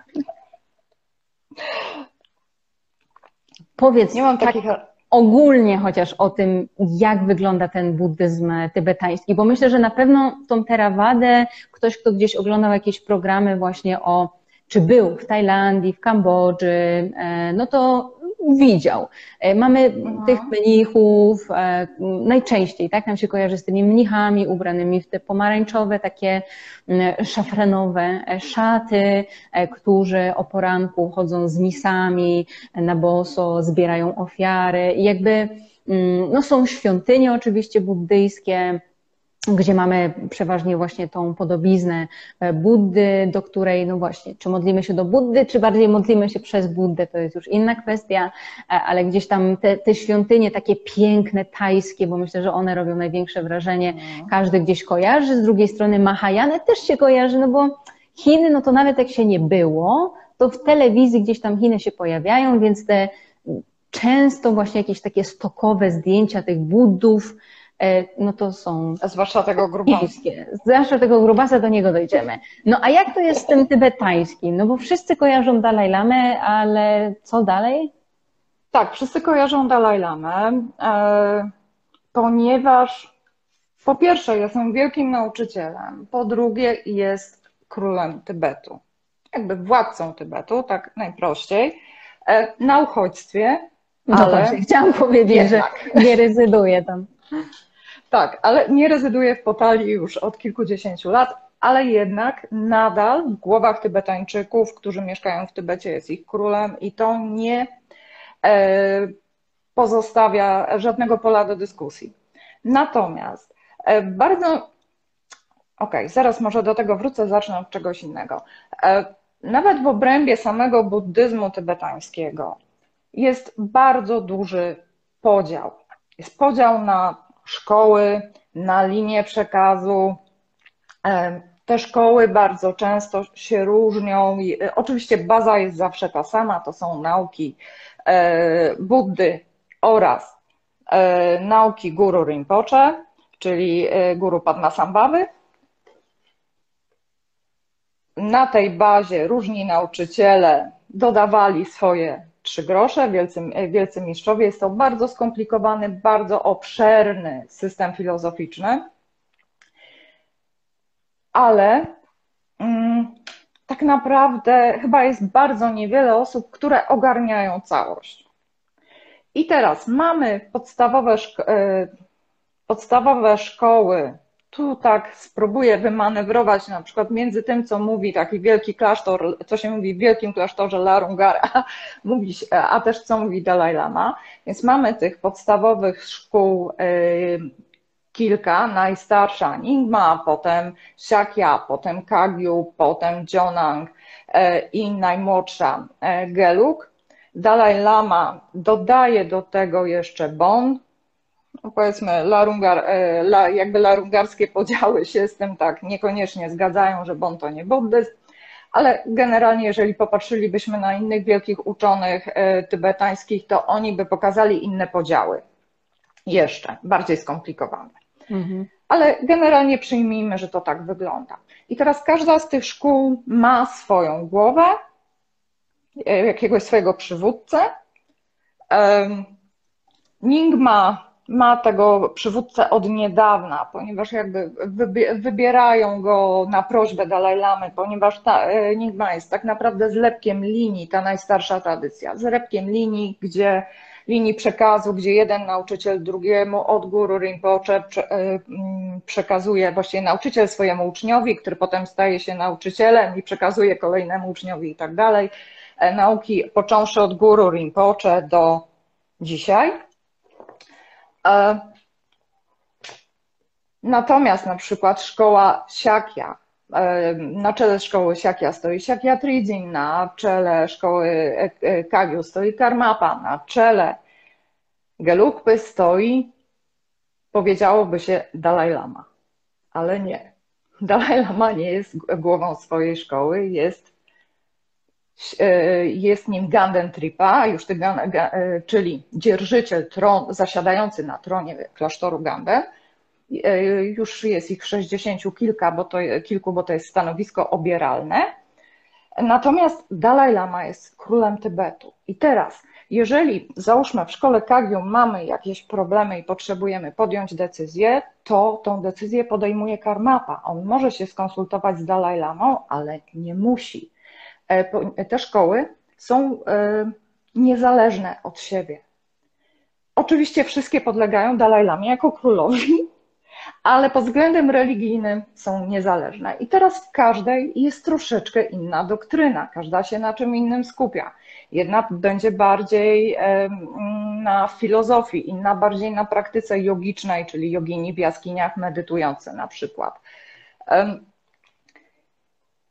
Powiedz Nie mam tak takich... ogólnie chociaż o tym, jak wygląda ten buddyzm tybetański, bo myślę, że na pewno tą terawadę ktoś, kto gdzieś oglądał jakieś programy właśnie o, czy był w Tajlandii, w Kambodży, e, no to widział. E, mamy tych mnichów, e, najczęściej, tak, nam się kojarzy z tymi mnichami ubranymi w te pomarańczowe, takie szafranowe szaty, e, którzy o poranku chodzą z misami na boso, zbierają ofiary i jakby no są świątynie oczywiście buddyjskie, gdzie mamy przeważnie właśnie tą podobiznę e, Buddy, do której, no właśnie, czy modlimy się do Buddy, czy bardziej modlimy się przez Buddę, to jest już inna kwestia, e, ale gdzieś tam te, te świątynie takie piękne, tajskie, bo myślę, że one robią największe wrażenie, no. każdy gdzieś kojarzy, z drugiej strony Mahayana też się kojarzy, no bo Chiny, no to nawet jak się nie było, to w telewizji gdzieś tam Chiny się pojawiają, więc te często właśnie jakieś takie stokowe zdjęcia tych Buddów, no to są. Zwłaszcza tego grubasa. Zwłaszcza tego grubasa, do niego dojdziemy. No a jak to jest z tym tybetańskim? No bo wszyscy kojarzą Dalaj Lamę, ale co dalej? Tak, wszyscy kojarzą Dalaj Lamę, e, ponieważ po pierwsze jestem wielkim nauczycielem, po drugie jest królem Tybetu. Jakby władcą Tybetu, tak najprościej. E, na uchodźstwie, no ale... Właśnie, chciałam powiedzieć, jednak. że nie rezyduje tam. Tak, ale nie rezyduje w Potali już od kilkudziesięciu lat, ale jednak nadal w głowach Tybetańczyków, którzy mieszkają w Tybecie, jest ich królem i to nie e, pozostawia żadnego pola do dyskusji. Natomiast e, bardzo. Okej, okay, zaraz może do tego wrócę, zacznę od czegoś innego. E, nawet w obrębie samego buddyzmu tybetańskiego jest bardzo duży podział. Jest podział na szkoły, na linię przekazu. Te szkoły bardzo często się różnią. E, oczywiście baza jest zawsze ta sama, to są nauki e, Buddy oraz e, nauki Guru Rinpoche, czyli Guru Padmasambhawy. Na tej bazie różni nauczyciele dodawali swoje trzy grosze, wielcy, wielcy mistrzowie. Jest to bardzo skomplikowany, bardzo obszerny system filozoficzny, ale mm, tak naprawdę chyba jest bardzo niewiele osób, które ogarniają całość. I teraz mamy podstawowe, szko e, podstawowe szkoły. Tu tak spróbuję wymanewrować na przykład między tym, co mówi taki wielki klasztor, co się mówi w wielkim klasztorze Larungara, mówi, a też co mówi Dalai Lama. Więc mamy tych podstawowych szkół e, kilka, najstarsza Nyingma, potem Shakya, potem Kagyu, potem Jonang e, i najmłodsza Gelug. Dalaj Lama dodaje do tego jeszcze Bon, powiedzmy larungar, e, jakby larungarskie podziały się z tym tak niekoniecznie zgadzają, że Bon to nie buddyzm, ale generalnie jeżeli popatrzylibyśmy na innych wielkich uczonych e, tybetańskich, to oni by pokazali inne podziały. Jeszcze bardziej skomplikowane. Mhm. Ale generalnie przyjmijmy, że to tak wygląda. I teraz każda z tych szkół ma swoją głowę, E, jakiegoś swojego przywódcę. Ning ma, ma tego przywódcę od niedawna, ponieważ jakby wybierają go na prośbę Dalaj Lamy, ponieważ ta, e, Ningma jest tak naprawdę zlepkiem linii, ta najstarsza tradycja, zlepkiem linii, gdzie linii przekazu, gdzie jeden nauczyciel drugiemu od guru Rinpoche e, przekazuje, właściwie nauczyciel swojemu uczniowi, który potem staje się nauczycielem i przekazuje kolejnemu uczniowi i tak dalej. E, nauki, począwszy od guru Rinpoche do dzisiaj. E, natomiast na przykład szkoła Siakia, e, na czele szkoły Siakia stoi Siakia Tridzin, na czele szkoły Kagyu stoi Karmapa, na czele Gelugpy stoi, powiedziałoby się, Dalaj Lama. Ale nie. Dalaj Lama nie jest głową swojej szkoły, jest E, jest nim Ganden Tripa, już ty, e, czyli dzierżyciel tron, zasiadający na tronie klasztoru Ganden. E, już jest ich sześćdziesięciu kilka, bo to, kilku, bo to jest stanowisko obieralne. Natomiast Dalaj Lama jest królem Tybetu. I teraz, jeżeli załóżmy w szkole Kagium mamy jakieś problemy i potrzebujemy podjąć decyzję, to tą decyzję podejmuje Karmapa. On może się skonsultować z Dalaj Lamą, ale nie musi E, te szkoły są e, niezależne od siebie. Oczywiście wszystkie podlegają Dalaj Lamie jako królowi, ale pod względem religijnym są niezależne. I teraz w każdej jest troszeczkę inna doktryna, każda się na czym innym skupia. Jedna będzie bardziej na filozofii, inna bardziej na praktyce jogicznej, czyli jogini w jaskiniach medytujące na przykład.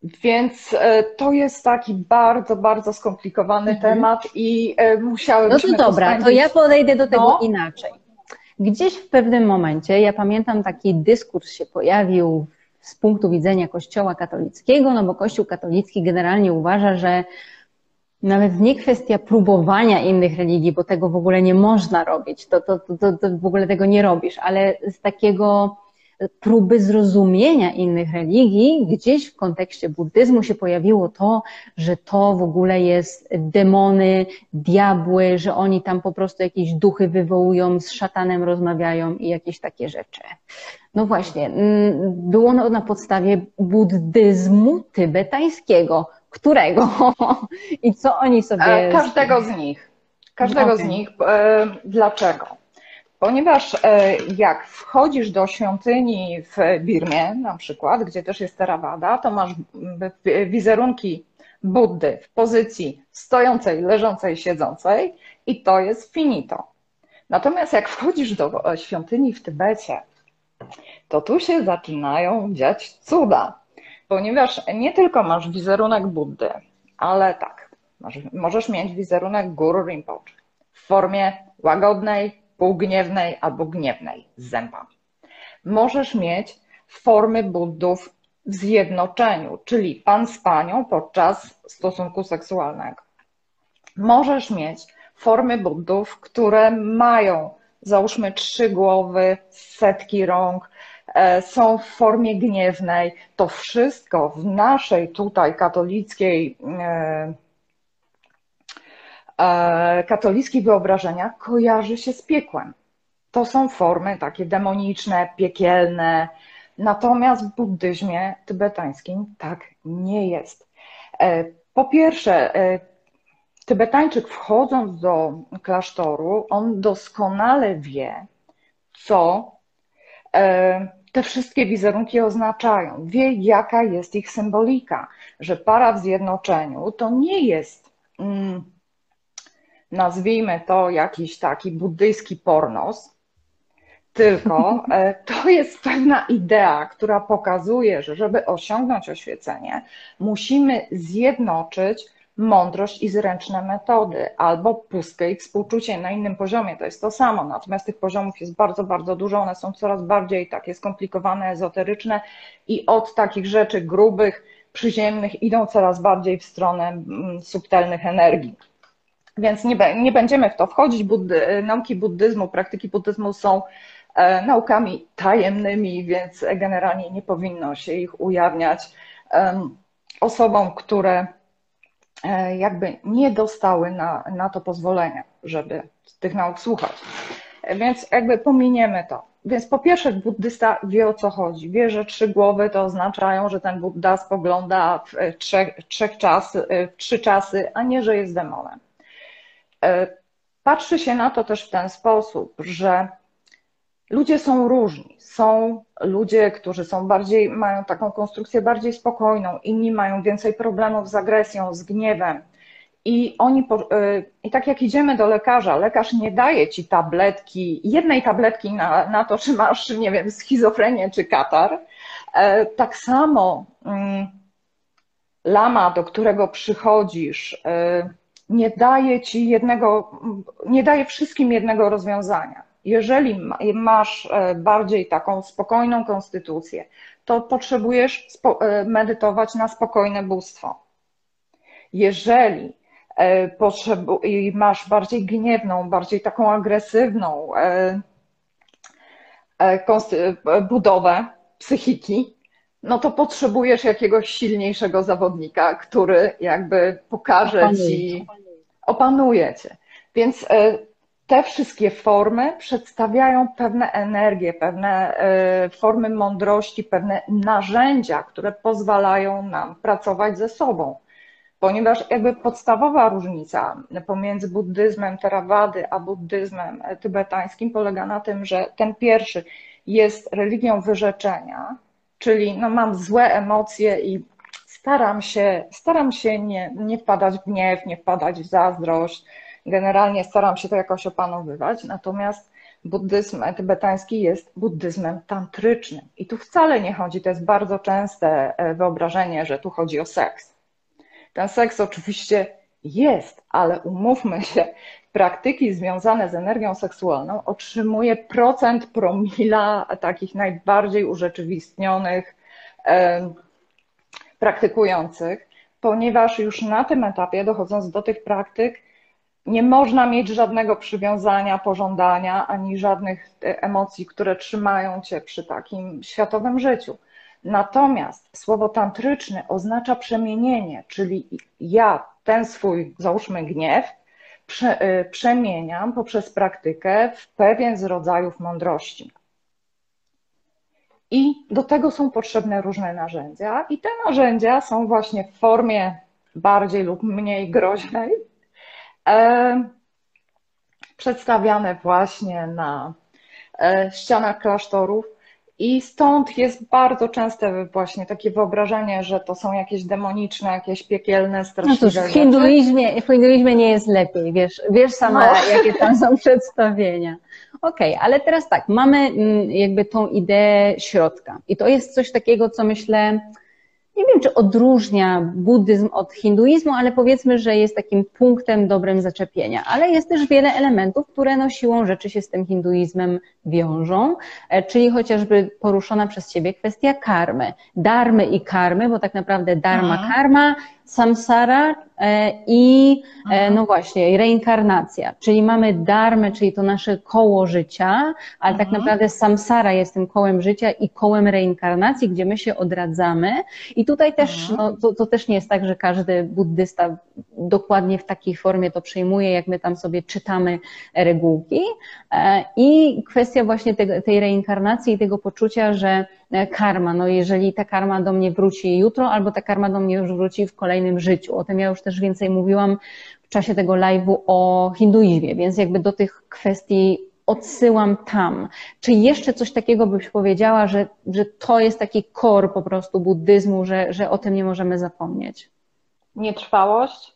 Więc e, to jest taki bardzo, bardzo skomplikowany mhm. temat i e, musiałem. No to dobra, to ja podejdę do tego no. inaczej. Gdzieś w pewnym momencie, ja pamiętam, taki dyskurs się pojawił z punktu widzenia Kościoła katolickiego, no bo Kościół katolicki generalnie uważa, że nawet nie kwestia próbowania innych religii, bo tego w ogóle nie można robić, to, to, to, to w ogóle tego nie robisz, ale z takiego próby zrozumienia innych religii, gdzieś w kontekście buddyzmu się pojawiło to, że to w ogóle jest demony, diabły, że oni tam po prostu jakieś duchy wywołują, z szatanem rozmawiają i jakieś takie rzeczy. No właśnie, mm, było na, na podstawie buddyzmu tybetańskiego. Którego? I co oni sobie. E, każdego z nich. Każdego okay. z nich. E, dlaczego? Ponieważ e, jak wchodzisz do świątyni w Birmie, na przykład, gdzie też jest Theravada, to masz wizerunki Buddy w pozycji stojącej, leżącej, siedzącej i to jest finito. Natomiast jak wchodzisz do świątyni w Tybecie, to tu się zaczynają dziać cuda, ponieważ nie tylko masz wizerunek Buddy, ale tak, możesz mieć wizerunek Guru Rinpoche w formie łagodnej, półgniewnej albo gniewnej z. Możesz mieć formy buddów w zjednoczeniu, czyli pan z panią podczas stosunku seksualnego. Możesz mieć formy buddów, które mają załóżmy trzy głowy, setki rąk, e, są w formie gniewnej. To wszystko w naszej tutaj katolickiej E, katolickich wyobrażeniach kojarzy się z piekłem. To są formy takie demoniczne, piekielne. Natomiast w buddyzmie tybetańskim tak nie jest. Po pierwsze, Tybetańczyk wchodząc do klasztoru, on doskonale wie, co te wszystkie wizerunki oznaczają. Wie, jaka jest ich symbolika, że para w zjednoczeniu to nie jest, mm, nazwijmy to jakiś taki buddyjski pornos, tylko e, to jest pewna idea, która pokazuje, że żeby osiągnąć oświecenie, musimy zjednoczyć mądrość i zręczne metody, albo pustkę i współczucie na innym poziomie, to jest to samo. Natomiast tych poziomów jest bardzo, bardzo dużo, one są coraz bardziej takie skomplikowane, ezoteryczne i od takich rzeczy grubych, przyziemnych idą coraz bardziej w stronę mm, subtelnych energii. Więc nie, nie będziemy w to wchodzić. Buddy, nauki buddyzmu, praktyki buddyzmu są e, naukami tajemnymi, więc generalnie nie powinno się ich ujawniać osobom, które E, jakby nie dostały na, na to pozwolenia, żeby tych nauk słuchać. E, więc jakby pominiemy to. Więc po pierwsze, buddysta wie o co chodzi. Wie, że trzy głowy to oznaczają, że ten Budda spogląda w e, trzech, trzech czas, w trzy czasy, a nie, że jest demonem. Patrzy się na to też w ten sposób, że ludzie są różni. Są ludzie, którzy są bardziej, mają taką konstrukcję bardziej spokojną, inni mają więcej problemów z agresją, z gniewem. I oni, y, i tak jak idziemy do lekarza, lekarz nie daje ci tabletki, jednej tabletki na, na to, czy masz, nie wiem, schizofrenię czy katar. E, tak samo mm, lama, do którego przychodzisz, nie daje ci jednego, nie daje wszystkim jednego rozwiązania. Jeżeli masz e, bardziej taką spokojną konstytucję, to potrzebujesz e, medytować na spokojne bóstwo. Jeżeli e, masz bardziej gniewną, bardziej taką agresywną budowę psychiki, no to potrzebujesz jakiegoś silniejszego zawodnika, który jakby pokaże opanuje. ci, opanuje cię. Więc te wszystkie formy przedstawiają pewne energie, pewne e, formy mądrości, pewne narzędzia, które pozwalają nam pracować ze sobą. Ponieważ jakby podstawowa różnica pomiędzy buddyzmem Theravady a buddyzmem tybetańskim polega na tym, że ten pierwszy jest religią wyrzeczenia, czyli no mam złe emocje i staram się, staram się nie, nie wpadać w gniew, nie wpadać w zazdrość, Generalnie staram się to jakoś opanowywać, natomiast buddyzm tybetański jest buddyzmem tantrycznym. I tu wcale nie chodzi, to jest bardzo częste e, wyobrażenie, że tu chodzi o seks. Ten seks oczywiście jest, ale umówmy się, praktyki związane z energią seksualną otrzymuje procent promila takich najbardziej urzeczywistnionych praktykujących, ponieważ już na tym etapie, dochodząc do tych praktyk, nie można mieć żadnego przywiązania, pożądania, ani żadnych e, emocji, które trzymają cię przy takim światowym życiu. Natomiast słowo tantryczny oznacza przemienienie, czyli ja ten swój, załóżmy, gniew, prze, e, przemieniam poprzez praktykę w pewien z rodzajów mądrości. I do tego są potrzebne różne narzędzia, i te narzędzia są właśnie w formie bardziej lub mniej groźnej, E, przedstawiane właśnie na e, ścianach klasztorów. I stąd jest bardzo częste właśnie takie wyobrażenie, że to są jakieś demoniczne, jakieś piekielne, straszliwe no cóż, w hinduizmie, w hinduizmie nie jest lepiej, wiesz, wiesz sama, no. jakie tam są przedstawienia. Okej, okay, ale teraz tak, mamy mm, jakby tą ideę środka i to jest coś takiego, co myślę, nie wiem, czy odróżnia buddyzm od hinduizmu, ale powiedzmy, że jest takim punktem dobrym zaczepienia. Ale jest też wiele elementów, które no siłą rzeczy się z tym hinduizmem wiążą, e, czyli chociażby poruszona przez Ciebie kwestia karmy, darmy i karmy, bo tak naprawdę dharma, karma samsara e, i e, mhm. no właśnie reinkarnacja, czyli mamy dharmę, czyli to nasze koło życia, ale tak mhm. naprawdę samsara jest tym kołem życia i kołem reinkarnacji, gdzie my się odradzamy i tutaj też, no, to, to też nie jest tak, że każdy buddysta dokładnie w takiej formie to przyjmuje, jak my tam sobie czytamy regułki e, i kwestia właśnie tej, reinkarnacji i tego poczucia, że karma. No jeżeli ta karma do mnie wróci jutro, albo ta karma do mnie już wróci w kolejnym życiu. O tym ja już też więcej mówiłam w czasie tego live'u o hinduizmie, więc jakby do tych kwestii odsyłam tam. Czy jeszcze coś takiego byś powiedziała, że, że to jest taki kor po prostu buddyzmu, że, że o tym nie możemy zapomnieć? Nietrwałość,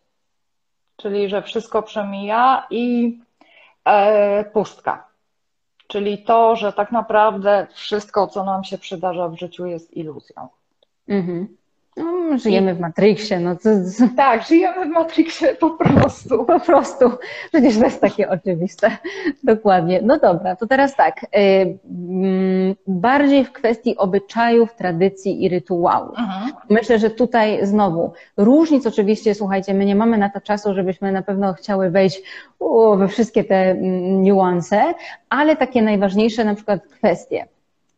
czyli że wszystko przemija i e, pustka. Czyli to, że tak naprawdę wszystko, co nam się przydarza w życiu, jest iluzją. Mhm. No, żyjemy w Matrixie. No, to... Tak, żyjemy w Matrixie po prostu. Po prostu. Przecież to jest takie oczywiste. Dokładnie. No dobra, to teraz tak. Y, mm, bardziej w kwestii obyczajów, tradycji i rytuałów. Mhm. Myślę, że tutaj znowu różnic oczywiście, słuchajcie, my nie mamy na to czasu, żebyśmy na pewno chciały wejść we wszystkie te mm, niuanse, ale takie najważniejsze na przykład kwestie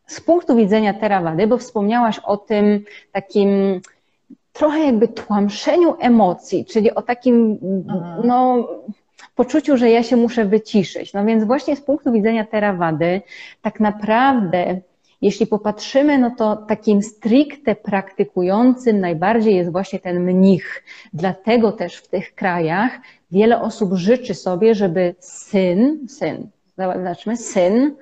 z punktu widzenia Terawady, bo wspomniałaś o tym takim trochę jakby tłamszeniu emocji, czyli o takim no, poczuciu, że ja się muszę wyciszyć. No więc właśnie z punktu widzenia Terawady, tak naprawdę jeśli popatrzymy, no to takim stricte praktykującym najbardziej jest właśnie ten mnich. Dlatego też w tych krajach wiele osób życzy sobie, żeby syn, syn, zobaczmy, syn,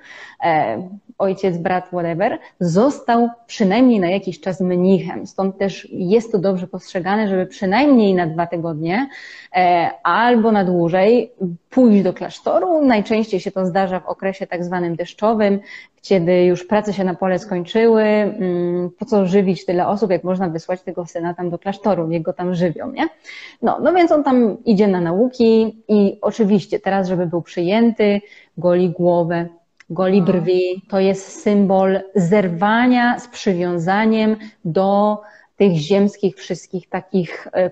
ojciec, brat, whatever, został przynajmniej na jakiś czas mnichem. Stąd też jest to dobrze postrzegane, żeby przynajmniej na dwa tygodnie e, albo na dłużej pójść do klasztoru. Najczęściej się to zdarza w okresie tak zwanym deszczowym, kiedy już prace się na pole skończyły, mm, po co żywić tyle osób, jak można wysłać tego syna tam do klasztoru, niech go tam żywią, nie? No, no więc on tam idzie na nauki i oczywiście teraz, żeby był przyjęty, goli głowę, goli brwi, to jest symbol zerwania z przywiązaniem do tych ziemskich wszystkich takich e,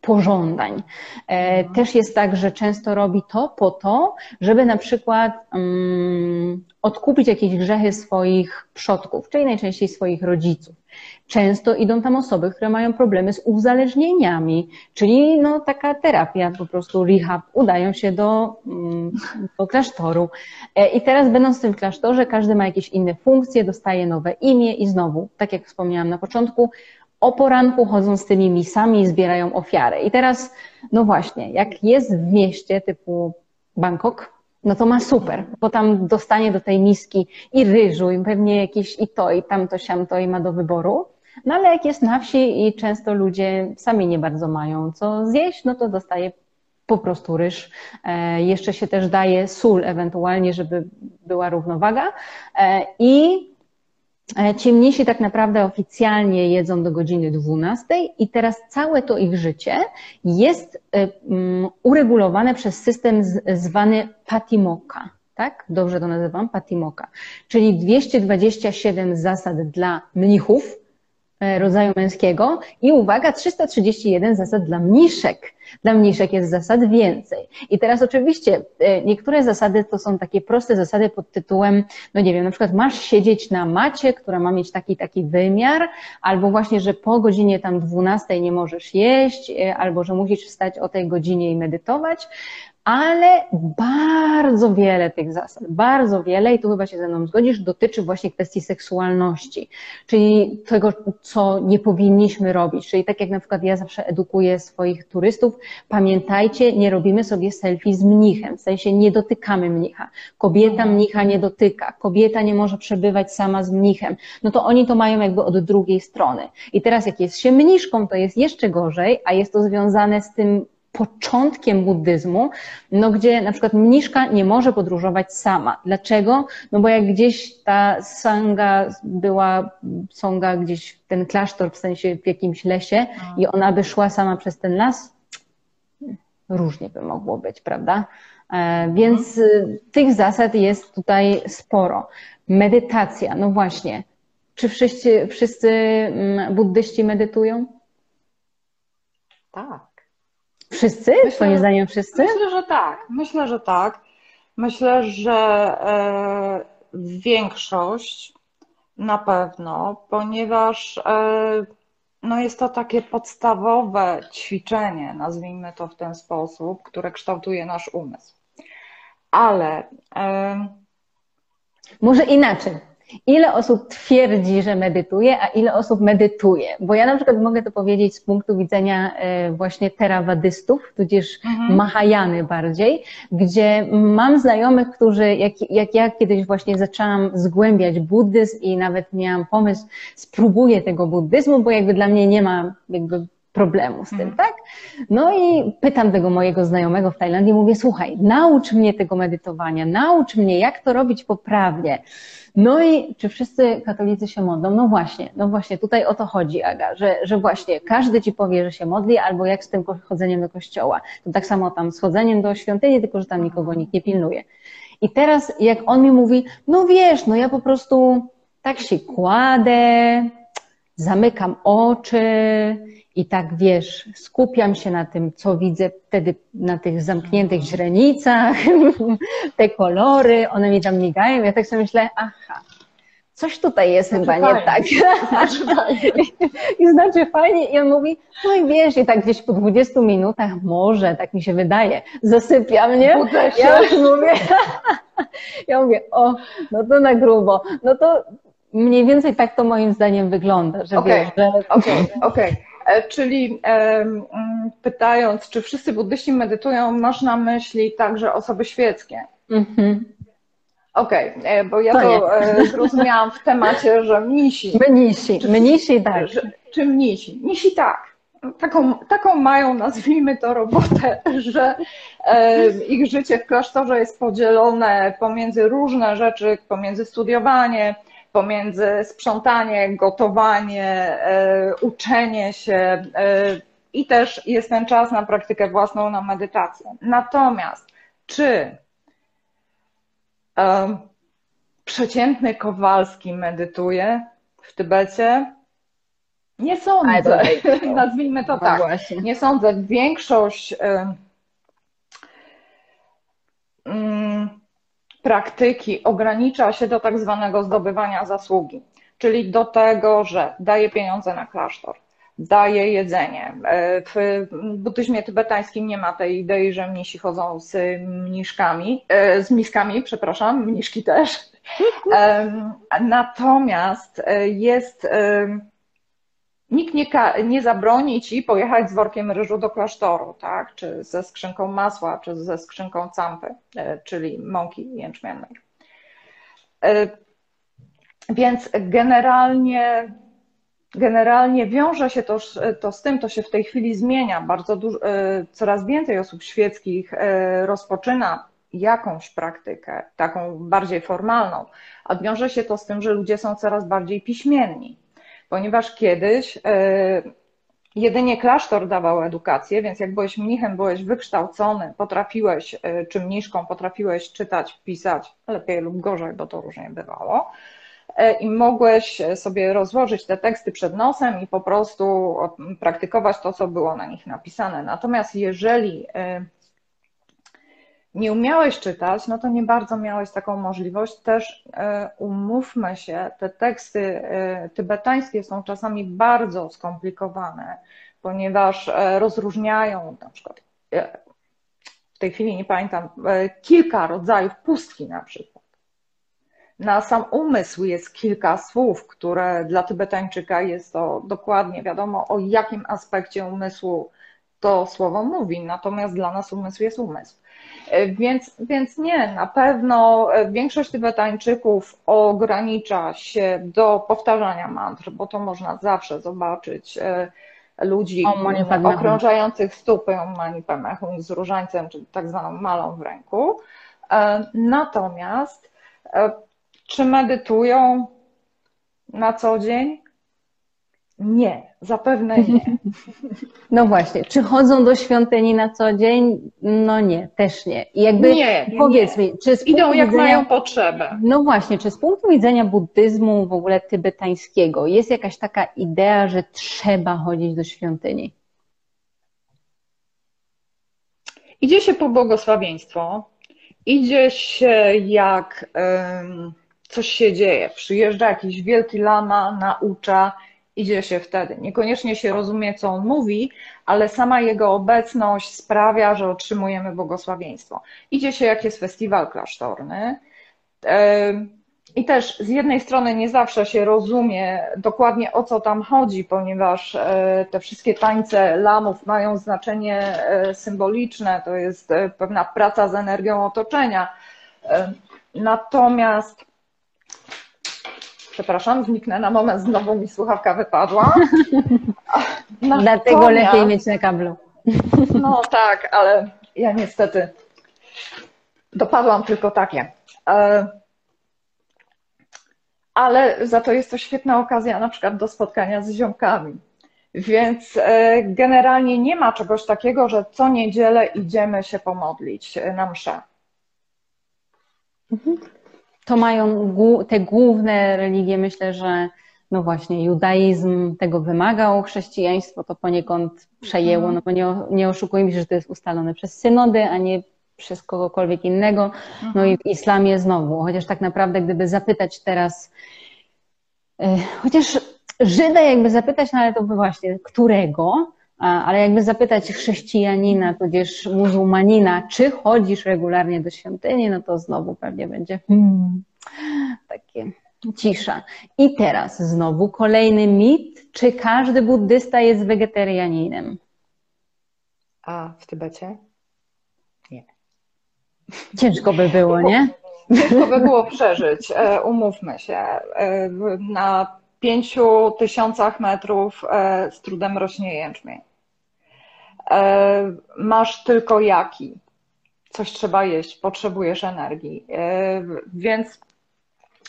pożądań. E, też jest tak, że często robi to po to, żeby na przykład um, odkupić jakieś grzechy swoich przodków, czyli najczęściej swoich rodziców. Często idą tam osoby, które mają problemy z uzależnieniami, czyli no, taka terapia, po prostu rehab, udają się do, mm, do klasztoru. E, I teraz będąc w tym klasztorze, każdy ma jakieś inne funkcje, dostaje nowe imię i znowu, tak jak wspomniałam na początku, o poranku chodzą z tymi misami i zbierają ofiary. I teraz, no właśnie, jak jest w mieście typu Bangkok, no to ma super, bo tam dostanie do tej miski i ryżu, i pewnie jakieś i to, i tamto, siamto, i ma do wyboru. No ale jak jest na wsi i często ludzie sami nie bardzo mają co zjeść, no to dostaje po prostu ryż. E, jeszcze się też daje sól ewentualnie, żeby była równowaga. E, I E, Ciemniejsi tak naprawdę oficjalnie jedzą do godziny 12 i teraz całe to ich życie jest mm, uregulowane przez system zwany Patimoka. Tak? Dobrze to nazywam? Patimoka. Czyli 227 zasad dla mnichów, rodzaju męskiego i uwaga, 331 zasad dla mniszek. Dla mniszek jest zasad więcej. I teraz oczywiście e, niektóre zasady to są takie proste zasady pod tytułem, no nie wiem, na przykład masz siedzieć na macie, która ma mieć taki, taki wymiar, albo właśnie, że po godzinie tam 12 nie możesz jeść, e, albo że musisz wstać o tej godzinie i medytować ale bardzo wiele tych zasad, bardzo wiele, i tu chyba się ze mną zgodzisz, dotyczy właśnie kwestii seksualności, czyli tego, co nie powinniśmy robić. Czyli tak jak na przykład ja zawsze edukuję swoich turystów, pamiętajcie, nie robimy sobie selfie z mnichem, w sensie nie dotykamy mnicha. Kobieta mhm. mnicha nie dotyka, kobieta nie może przebywać sama z mnichem. No to oni to mają jakby od drugiej strony. I teraz jak jest się mniszką, to jest jeszcze gorzej, a jest to związane z tym początkiem buddyzmu, no gdzie na przykład mniszka nie może podróżować sama. Dlaczego? No bo jak gdzieś ta sanga była, songa gdzieś ten klasztor w sensie w jakimś lesie i ona by szła sama przez ten las, różnie by mogło być, prawda? E, więc y, tych zasad jest tutaj sporo. Medytacja, no właśnie. Czy wszyscy, wszyscy mm, buddyści medytują? Tak. Wszyscy? Myślę, Twoim zdaniem wszyscy? Myślę, że tak. Myślę, że tak. Myślę, że e, większość na pewno, ponieważ e, no jest to takie podstawowe ćwiczenie, nazwijmy to w ten sposób, które kształtuje nasz umysł. Ale. Może inaczej. Ile osób twierdzi, że medytuje, a ile osób medytuje. Bo ja na przykład mogę to powiedzieć z punktu widzenia e, właśnie terawadystów, tudzież mhm. Mahajany bardziej, gdzie mam znajomych, którzy, jak, jak ja kiedyś właśnie zaczęłam zgłębiać buddyzm i nawet miałam pomysł, spróbuję tego buddyzmu, bo jakby dla mnie nie ma jakby problemu z tym, mhm. tak? No i pytam tego mojego znajomego w Tajlandii, mówię, słuchaj, naucz mnie tego medytowania, naucz mnie, jak to robić poprawnie. No i czy wszyscy katolicy się modlą? No właśnie, no właśnie, tutaj o to chodzi, Aga, że, że właśnie każdy ci powie, że się modli, albo jak z tym chodzeniem do kościoła. To tak samo tam z chodzeniem do świątyni, tylko że tam nikogo nikt nie pilnuje. I teraz jak on mi mówi, no wiesz, no ja po prostu tak się kładę, zamykam oczy i tak wiesz, skupiam się na tym, co widzę wtedy na tych zamkniętych źrenicach, te kolory, one mi tam migają. Ja tak sobie myślę, aha, coś tutaj jest znaczy chyba fajnie. nie tak. Znaczy I znaczy fajnie. I on mówi, no i wiesz, i tak gdzieś po 20 minutach, może, tak mi się wydaje, zasypia mnie. Budzę się. Ja już mówię, ja mówię, o, no to na grubo. No to mniej więcej tak to moim zdaniem wygląda, że okay. wiesz, że... Okej, okay. okej. Okay. E, czyli mm, pytając, czy wszyscy buddyści medytują, masz na myśli także osoby świeckie? Mhm. Okej, okay, e, bo ja to, to e, zrozumiałam w temacie, że mnisi. Mnisi, czy, mnisi tak. Czy, czy mnisi? Mnisi tak. Taką, taką mają, nazwijmy to, robotę, że e, ich życie w klasztorze jest podzielone pomiędzy różne rzeczy, pomiędzy studiowanie, pomiędzy sprzątanie, gotowanie, e, uczenie się e, i też jest ten czas na praktykę własną, na medytację. Natomiast czy przeciętny Kowalski medytuje w Tybecie? Nie sądzę. Nazwijmy to no tak. Nie sądzę. Większość mm, praktyki ogranicza się do tak zwanego zdobywania zasługi, czyli do tego, że daje pieniądze na klasztor, daje jedzenie. E, w buddyzmie tybetańskim nie ma tej idei, że mnisi chodzą z mniszkami, e, z miskami, przepraszam, mniszki też. Natomiast e, jest nikt nie, nie zabroni ci pojechać z workiem ryżu do klasztoru, tak? czy ze skrzynką masła, czy ze skrzynką campy, e, czyli mąki jęczmiennej. E, więc generalnie, generalnie wiąże się to, to z tym, to się w tej chwili zmienia. Bardzo dużo, e, coraz więcej osób świeckich rozpoczyna jakąś praktykę, taką bardziej formalną, a wiąże się to z tym, że ludzie są coraz bardziej piśmienni ponieważ kiedyś e, jedynie klasztor dawał edukację, więc jak byłeś mnichem, byłeś wykształcony, potrafiłeś, e, czy mniszką, potrafiłeś czytać, pisać, lepiej lub gorzej, bo to różnie bywało. E, I mogłeś sobie rozłożyć te teksty przed nosem i po prostu praktykować to, co było na nich napisane. Natomiast jeżeli nie umiałeś czytać, no to nie bardzo miałeś taką możliwość. Też e, umówmy się, te teksty e, tybetańskie są czasami bardzo skomplikowane, ponieważ e, rozróżniają na przykład, w tej chwili nie pamiętam, kilka rodzajów pustki na przykład. Na sam umysł jest kilka słów, które dla Tybetańczyka jest to dokładnie wiadomo, o jakim aspekcie umysłu to słowo mówi, natomiast dla nas umysł jest umysł. E, więc, więc nie, na pewno e, większość Tybetańczyków ogranicza się do powtarzania mantr, bo to można zawsze zobaczyć e, ludzi okrążających stupy Om Mani Padme Hum z różańcem, czy tak zwaną malą w ręku. Natomiast czy medytują na co dzień? Nie, zapewne nie. No właśnie, czy chodzą do świątyni na co dzień? No nie, też nie. I jakby nie, powiedz nie. mi, czy z Idą jak widzenia, mają potrzebę. No właśnie, czy z punktu widzenia buddyzmu w ogóle tybetańskiego jest jakaś taka idea, że trzeba chodzić do świątyni? Idzie się po błogosławieństwo, idzie się jak um, coś się dzieje. Przyjeżdża jakiś wielki lama, naucza, idzie się wtedy. Niekoniecznie się rozumie, co on mówi, ale sama jego obecność sprawia, że otrzymujemy błogosławieństwo. Idzie się, jak jest festiwal klasztorny. i też z jednej strony nie zawsze się rozumie dokładnie o co tam chodzi, ponieważ e, te wszystkie tańce lamów mają znaczenie e, symboliczne, to jest e, pewna praca z energią otoczenia. Natomiast, przepraszam, zniknę na moment, znowu mi słuchawka wypadła. Natomiast, Dlatego lepiej mieć na kablu. No tak, ale ja niestety dopadłam tylko takie ale za to jest to świetna okazja na przykład do spotkania z ziomkami. Więc e, generalnie nie ma czegoś takiego, że co niedzielę idziemy się pomodlić e, na mszę. Mhm. To mają te główne religie, myślę, że no właśnie, judaizm tego wymagał, chrześcijaństwo to poniekąd przejęło, mhm. no bo nie, nie oszukujmy się, że to jest ustalone przez synody, a nie przez kogokolwiek innego. No i w islamie znowu, chociaż tak naprawdę, gdyby zapytać teraz, e, chociaż Żyda jakby zapytać, no ale to by właśnie, którego, ale jakby zapytać chrześcijanina, tudzież muzułmanina, czy chodzisz regularnie do świątyni, no to znowu pewnie będzie hmm, takie cisza. I teraz znowu kolejny mit, czy każdy buddysta jest wegetarianinem? A w Tybecie? Ciężko by było, nie? Ciężko by było przeżyć, e, umówmy się. E, na pięciu tysiącach metrów e, z trudem rośnie jęczmień. Masz tylko jaki. Coś trzeba jeść, potrzebujesz energii. Więc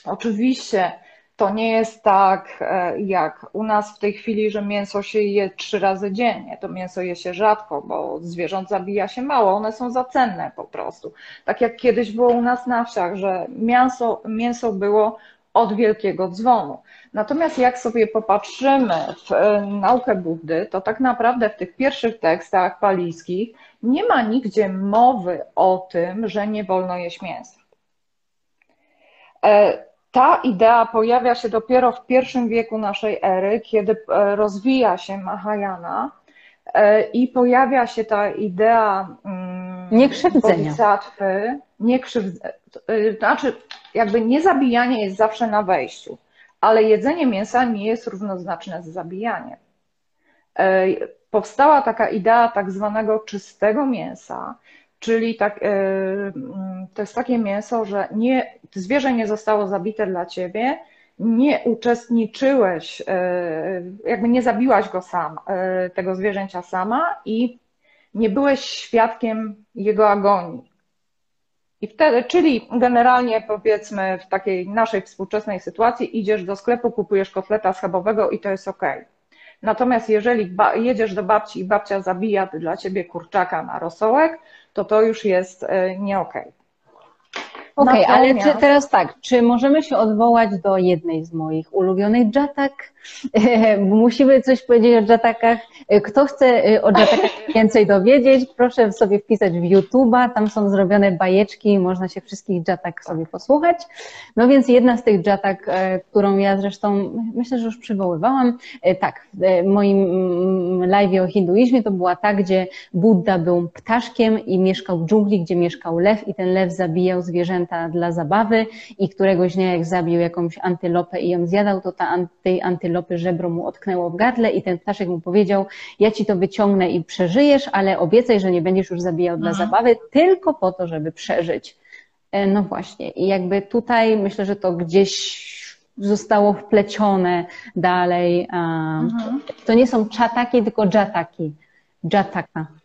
oczywiście to nie jest tak e, jak u nas w tej chwili, że mięso się je trzy razy dziennie. To mięso je się rzadko, bo zwierząt zabija się mało, one są za cenne po prostu. Tak jak kiedyś było u nas na wsiach, że mięso, mięso było od wielkiego dzwonu. Natomiast jak sobie popatrzymy w e, naukę Buddy, to tak naprawdę w tych pierwszych tekstach palijskich nie ma nigdzie mowy o tym, że nie wolno jeść mięsa. E, ta idea pojawia się dopiero w pierwszym wieku naszej ery, kiedy e, rozwija się Mahayana e, i pojawia się ta idea mm, niekrzywdzenia. niekrzywdzenia. Znaczy, jakby niezabijanie jest zawsze na wejściu, ale jedzenie mięsa nie jest równoznaczne z zabijaniem. E, powstała taka idea tak zwanego czystego mięsa, Czyli tak, e, mm, to jest takie mięso, że nie, zwierzę nie zostało zabite dla ciebie, nie uczestniczyłeś, e, jakby nie zabiłaś go sam, e, tego zwierzęcia sama i nie byłeś świadkiem jego agonii. I wtedy, czyli generalnie powiedzmy w takiej naszej współczesnej sytuacji idziesz do sklepu, kupujesz kotleta schabowego i to jest ok. Natomiast jeżeli jedziesz do babci i babcia zabija dla ciebie kurczaka na rosołek, to to już jest e, nie okej. Okay. Okej, okay, ale czy, teraz tak, czy możemy się odwołać do jednej z moich ulubionych jatak? Musimy coś powiedzieć o jatakach. Kto chce y, o jatakach więcej dowiedzieć, proszę sobie wpisać w YouTube'a, tam są zrobione bajeczki, można się wszystkich jatak sobie posłuchać. No więc jedna z tych jatak, e, którą ja zresztą myślę, że już przywoływałam, e, tak, w moim mm, live o hinduizmie to była ta, gdzie Buddha był ptaszkiem i mieszkał w dżungli, gdzie mieszkał lew i ten lew zabijał zwierzęta dla zabawy i któregoś dnia jak zabił jakąś antylopę i ją zjadał, to ta, tej żebro mu otknęło w gardle i ten ptaszek mu powiedział, ja ci to wyciągnę i przeżyjesz, ale obiecaj, że nie będziesz już zabijał dla mhm. zabawy, tylko po to, żeby przeżyć. E, no właśnie. I jakby tutaj myślę, że to gdzieś zostało wplecione dalej. Mhm. To nie są czataki, tylko jataki. Jataka.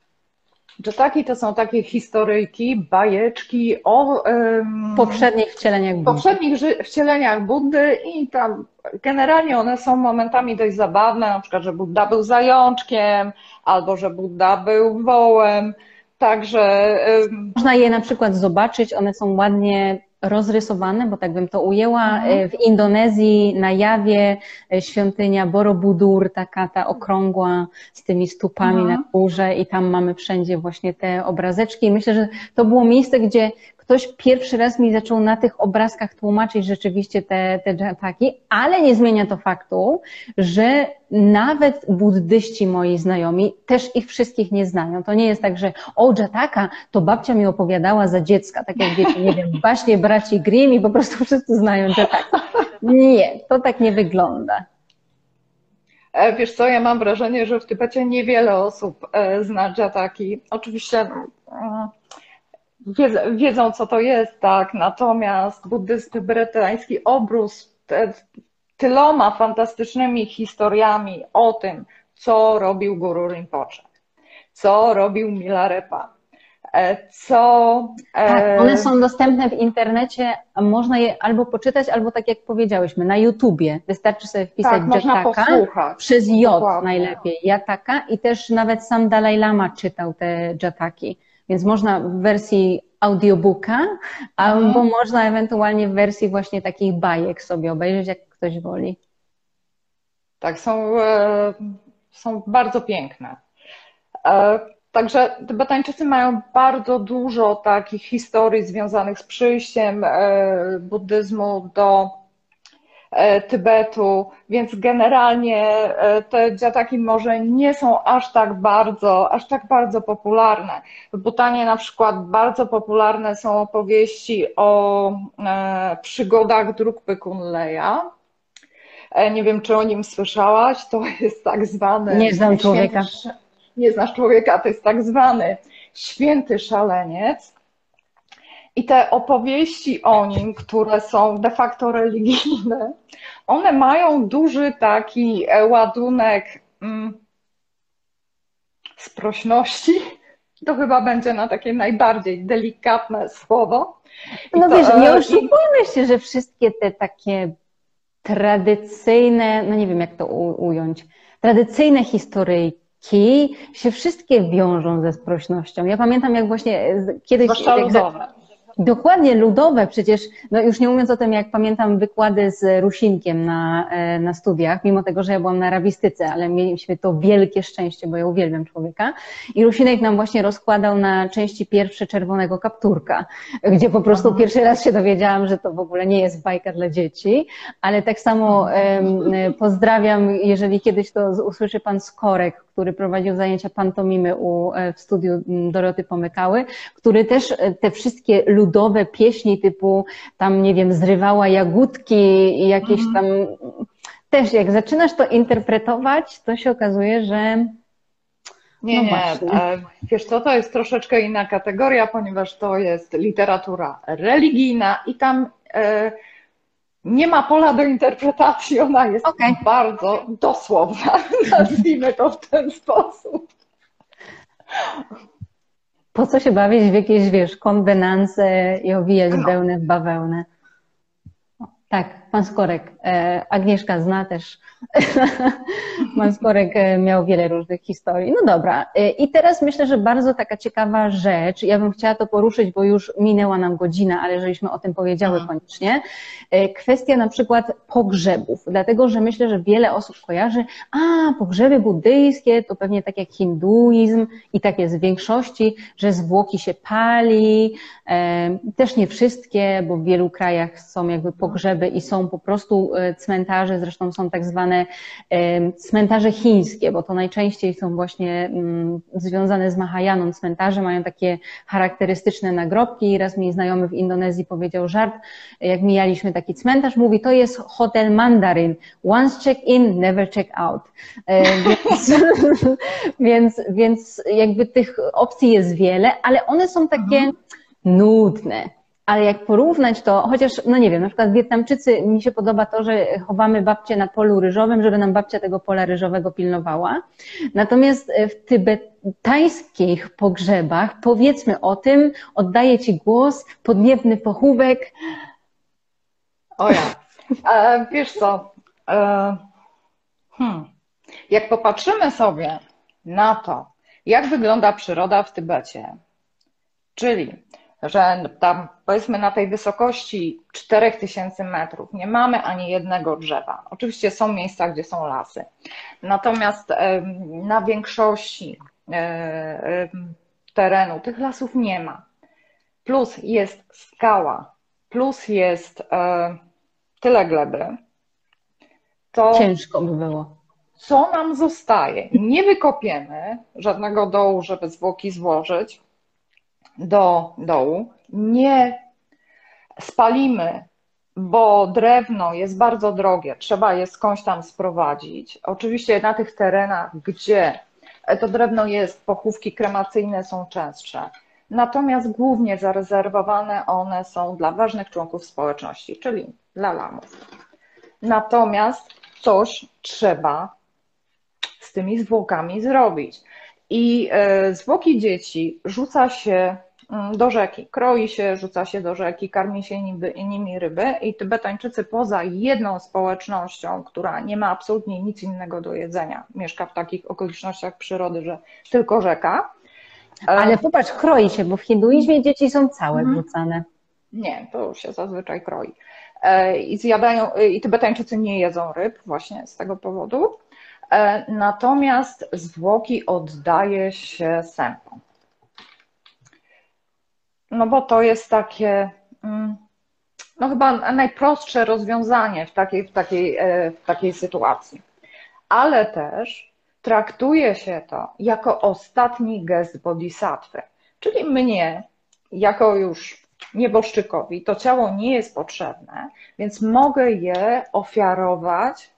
Jataki to są takie historyjki, bajeczki o um, poprzednich wcieleniach Buddy. Poprzednich wcieleniach Buddy i tam generalnie one są momentami dość zabawne, na przykład, że Budda był zajączkiem albo że Budda był wołem. Także. Um, Można je na przykład zobaczyć, one są ładnie rozrysowane, bo tak bym to ujęła. Mhm. E, w Indonezji na Jawie e, świątynia Borobudur, taka ta okrągła z tymi stupami mhm. na górze i tam mamy wszędzie właśnie te obrazeczki. I myślę, że to było miejsce, gdzie ktoś pierwszy raz mi zaczął na tych obrazkach tłumaczyć rzeczywiście te, te jataki, ale nie zmienia to faktu, że nawet buddyści moi znajomi też ich wszystkich nie znają. To nie jest tak, że o, jataka to babcia mi opowiadała za dziecka, tak jak wiecie, nie wiem, baśnie braci Grimm i po prostu wszyscy znają jataka. Nie, to tak nie wygląda. E, wiesz co, ja mam wrażenie, że w Tybecie niewiele osób e, zna jataki. Oczywiście wiedzą, co to jest, tak, natomiast buddyzm tybetański obrósł tyloma fantastycznymi historiami o tym, co robił Guru Rinpoche, co robił Milarepa, E, co. E, tak, one są dostępne w internecie, można je albo poczytać, albo tak jak powiedziałyśmy, na YouTubie. Wystarczy sobie wpisać tak, Jataka przez J Dokładnie. najlepiej, Jataka i też nawet sam Dalai Lama czytał te Jataki, więc można w wersji audiobooka, albo mhm. można ewentualnie w wersji właśnie takich bajek sobie obejrzeć, jak ktoś woli. Tak, są, e, są bardzo piękne. Także Tybetańczycy mają bardzo dużo takich historii związanych z przyjściem e, buddyzmu do e, Tybetu, więc generalnie e, te dziataki może nie są aż tak bardzo, aż tak bardzo popularne. W Butanie na przykład bardzo popularne są opowieści o przygodach Drukpy Kunleja. Nie wiem, czy o nim słyszałaś, to jest tak zwany... Nie znam człowieka. Święty, nie znasz człowieka, to jest tak zwany święty szaleniec. I te opowieści o nim, które są de facto religijne, one mają duży taki e, ładunek mm, sprośności. To chyba będzie na takie najbardziej delikatne słowo. I no to, wiesz, nie e, oszukujmy się, że wszystkie te takie tradycyjne, no nie wiem jak to ująć, tradycyjne historyjki, ki się wszystkie wiążą ze sprośnością. Ja pamiętam, jak właśnie kiedyś. Zwłaszcza ludowe. Dokładnie, ludowe przecież, no już nie mówiąc o tym, jak pamiętam wykłady z Rusinkiem na, e, na studiach, mimo tego, że ja byłam na arabistyce, ale mieliśmy to wielkie szczęście, bo ja uwielbiam człowieka. I Rusinek nam właśnie rozkładał na części pierwsze czerwonego kapturka, gdzie po prostu Aha. pierwszy raz się dowiedziałam, że to w ogóle nie jest bajka dla dzieci, ale tak samo um, pozdrawiam, jeżeli kiedyś to usłyszy pan Skorek, który prowadził zajęcia pantomimy u, e, w studiu Doroty Pomykały, który też e, te wszystkie ludowe pieśni typu tam, nie wiem, zrywała jagódki i jakieś mhm. tam też jak zaczynasz to interpretować, to się okazuje, że nie, no nie. E, wiesz co, to jest troszeczkę inna kategoria, ponieważ to jest literatura religijna i tam nie ma pola do interpretacji, ona jest okay. bardzo dosłowna, nazwijmy to w ten sposób. Po co się bawić w jakieś, wiesz, kombinanse i owijać no. wełnę w bawełnę? Tak, pan Skorek. E, Agnieszka zna też. pan Skorek e, miał wiele różnych historii. No dobra. E, I teraz myślę, że bardzo taka ciekawa rzecz. Ja bym chciała to poruszyć, bo już minęła nam godzina, ale żeśmy o tym powiedziały koniecznie. Kwestia na przykład pogrzebów. Dlatego, że myślę, że wiele osób kojarzy, a pogrzeby buddyjskie to pewnie tak jak hinduizm i tak jest w większości, że zwłoki się pali. Też nie wszystkie, bo w wielu krajach są jakby pogrzeby i są po prostu e, cmentarze, zresztą są tak zwane e, cmentarze chińskie, bo to najczęściej są właśnie mm, związane z Mahajaną cmentarze, mają takie charakterystyczne nagrobki. Raz mi znajomy w Indonezji powiedział żart, jak mijaliśmy taki cmentarz, mówi, to jest hotel Mandarin. Once check in, never check out. E, więc, więc, więc jakby tych opcji jest wiele, ale one są takie mhm. nudne. Ale jak porównać to, chociaż, no nie wiem, na przykład Wietnamczycy, mi się podoba to, że chowamy babcię na polu ryżowym, żeby nam babcia tego pola ryżowego pilnowała. Natomiast w tybetańskich pogrzebach, powiedzmy o tym, oddaję Ci głos, podniebny pochówek. O ja. E, wiesz co, e, hmm. jak popatrzymy sobie na to, jak wygląda przyroda w Tybecie, czyli że tam powiedzmy na tej wysokości 4000 metrów nie mamy ani jednego drzewa. Oczywiście są miejsca, gdzie są lasy. Natomiast na większości terenu tych lasów nie ma. plus jest skała, plus jest e, tyle gleby, to ciężko by było. Co nam zostaje? Nie wykopiemy żadnego dołu, żeby zwłoki złożyć do dołu. Nie spalimy, bo drewno jest bardzo drogie, trzeba je skądś tam sprowadzić. Oczywiście na tych terenach, gdzie to drewno jest, pochówki kremacyjne są częstsze. Natomiast głównie zarezerwowane one są dla ważnych członków społeczności, czyli dla lamów. Natomiast coś trzeba z tymi zwłokami zrobić. I e, zwłoki dzieci rzuca się do rzeki, kroi się, rzuca się do rzeki, karmi się nimi ryby i Tybetańczycy poza jedną społecznością, która nie ma absolutnie nic innego do jedzenia, mieszka w takich okolicznościach przyrody, że tylko rzeka. E, Ale popatrz, kroi się, bo w hinduizmie dzieci są całe mhm. wrzucane. Nie, to się zazwyczaj kroi. E, I zjadają, i Tybetańczycy nie jedzą ryb właśnie z tego powodu. E, natomiast zwłoki oddaje się sępom. No bo to jest takie, mm, no chyba najprostsze rozwiązanie w takiej, w takiej, e, w takiej sytuacji. Ale też traktuje się to jako ostatni gest bodhisattwy, czyli mnie, jako już nieboszczykowi, to ciało nie jest potrzebne, więc mogę je ofiarować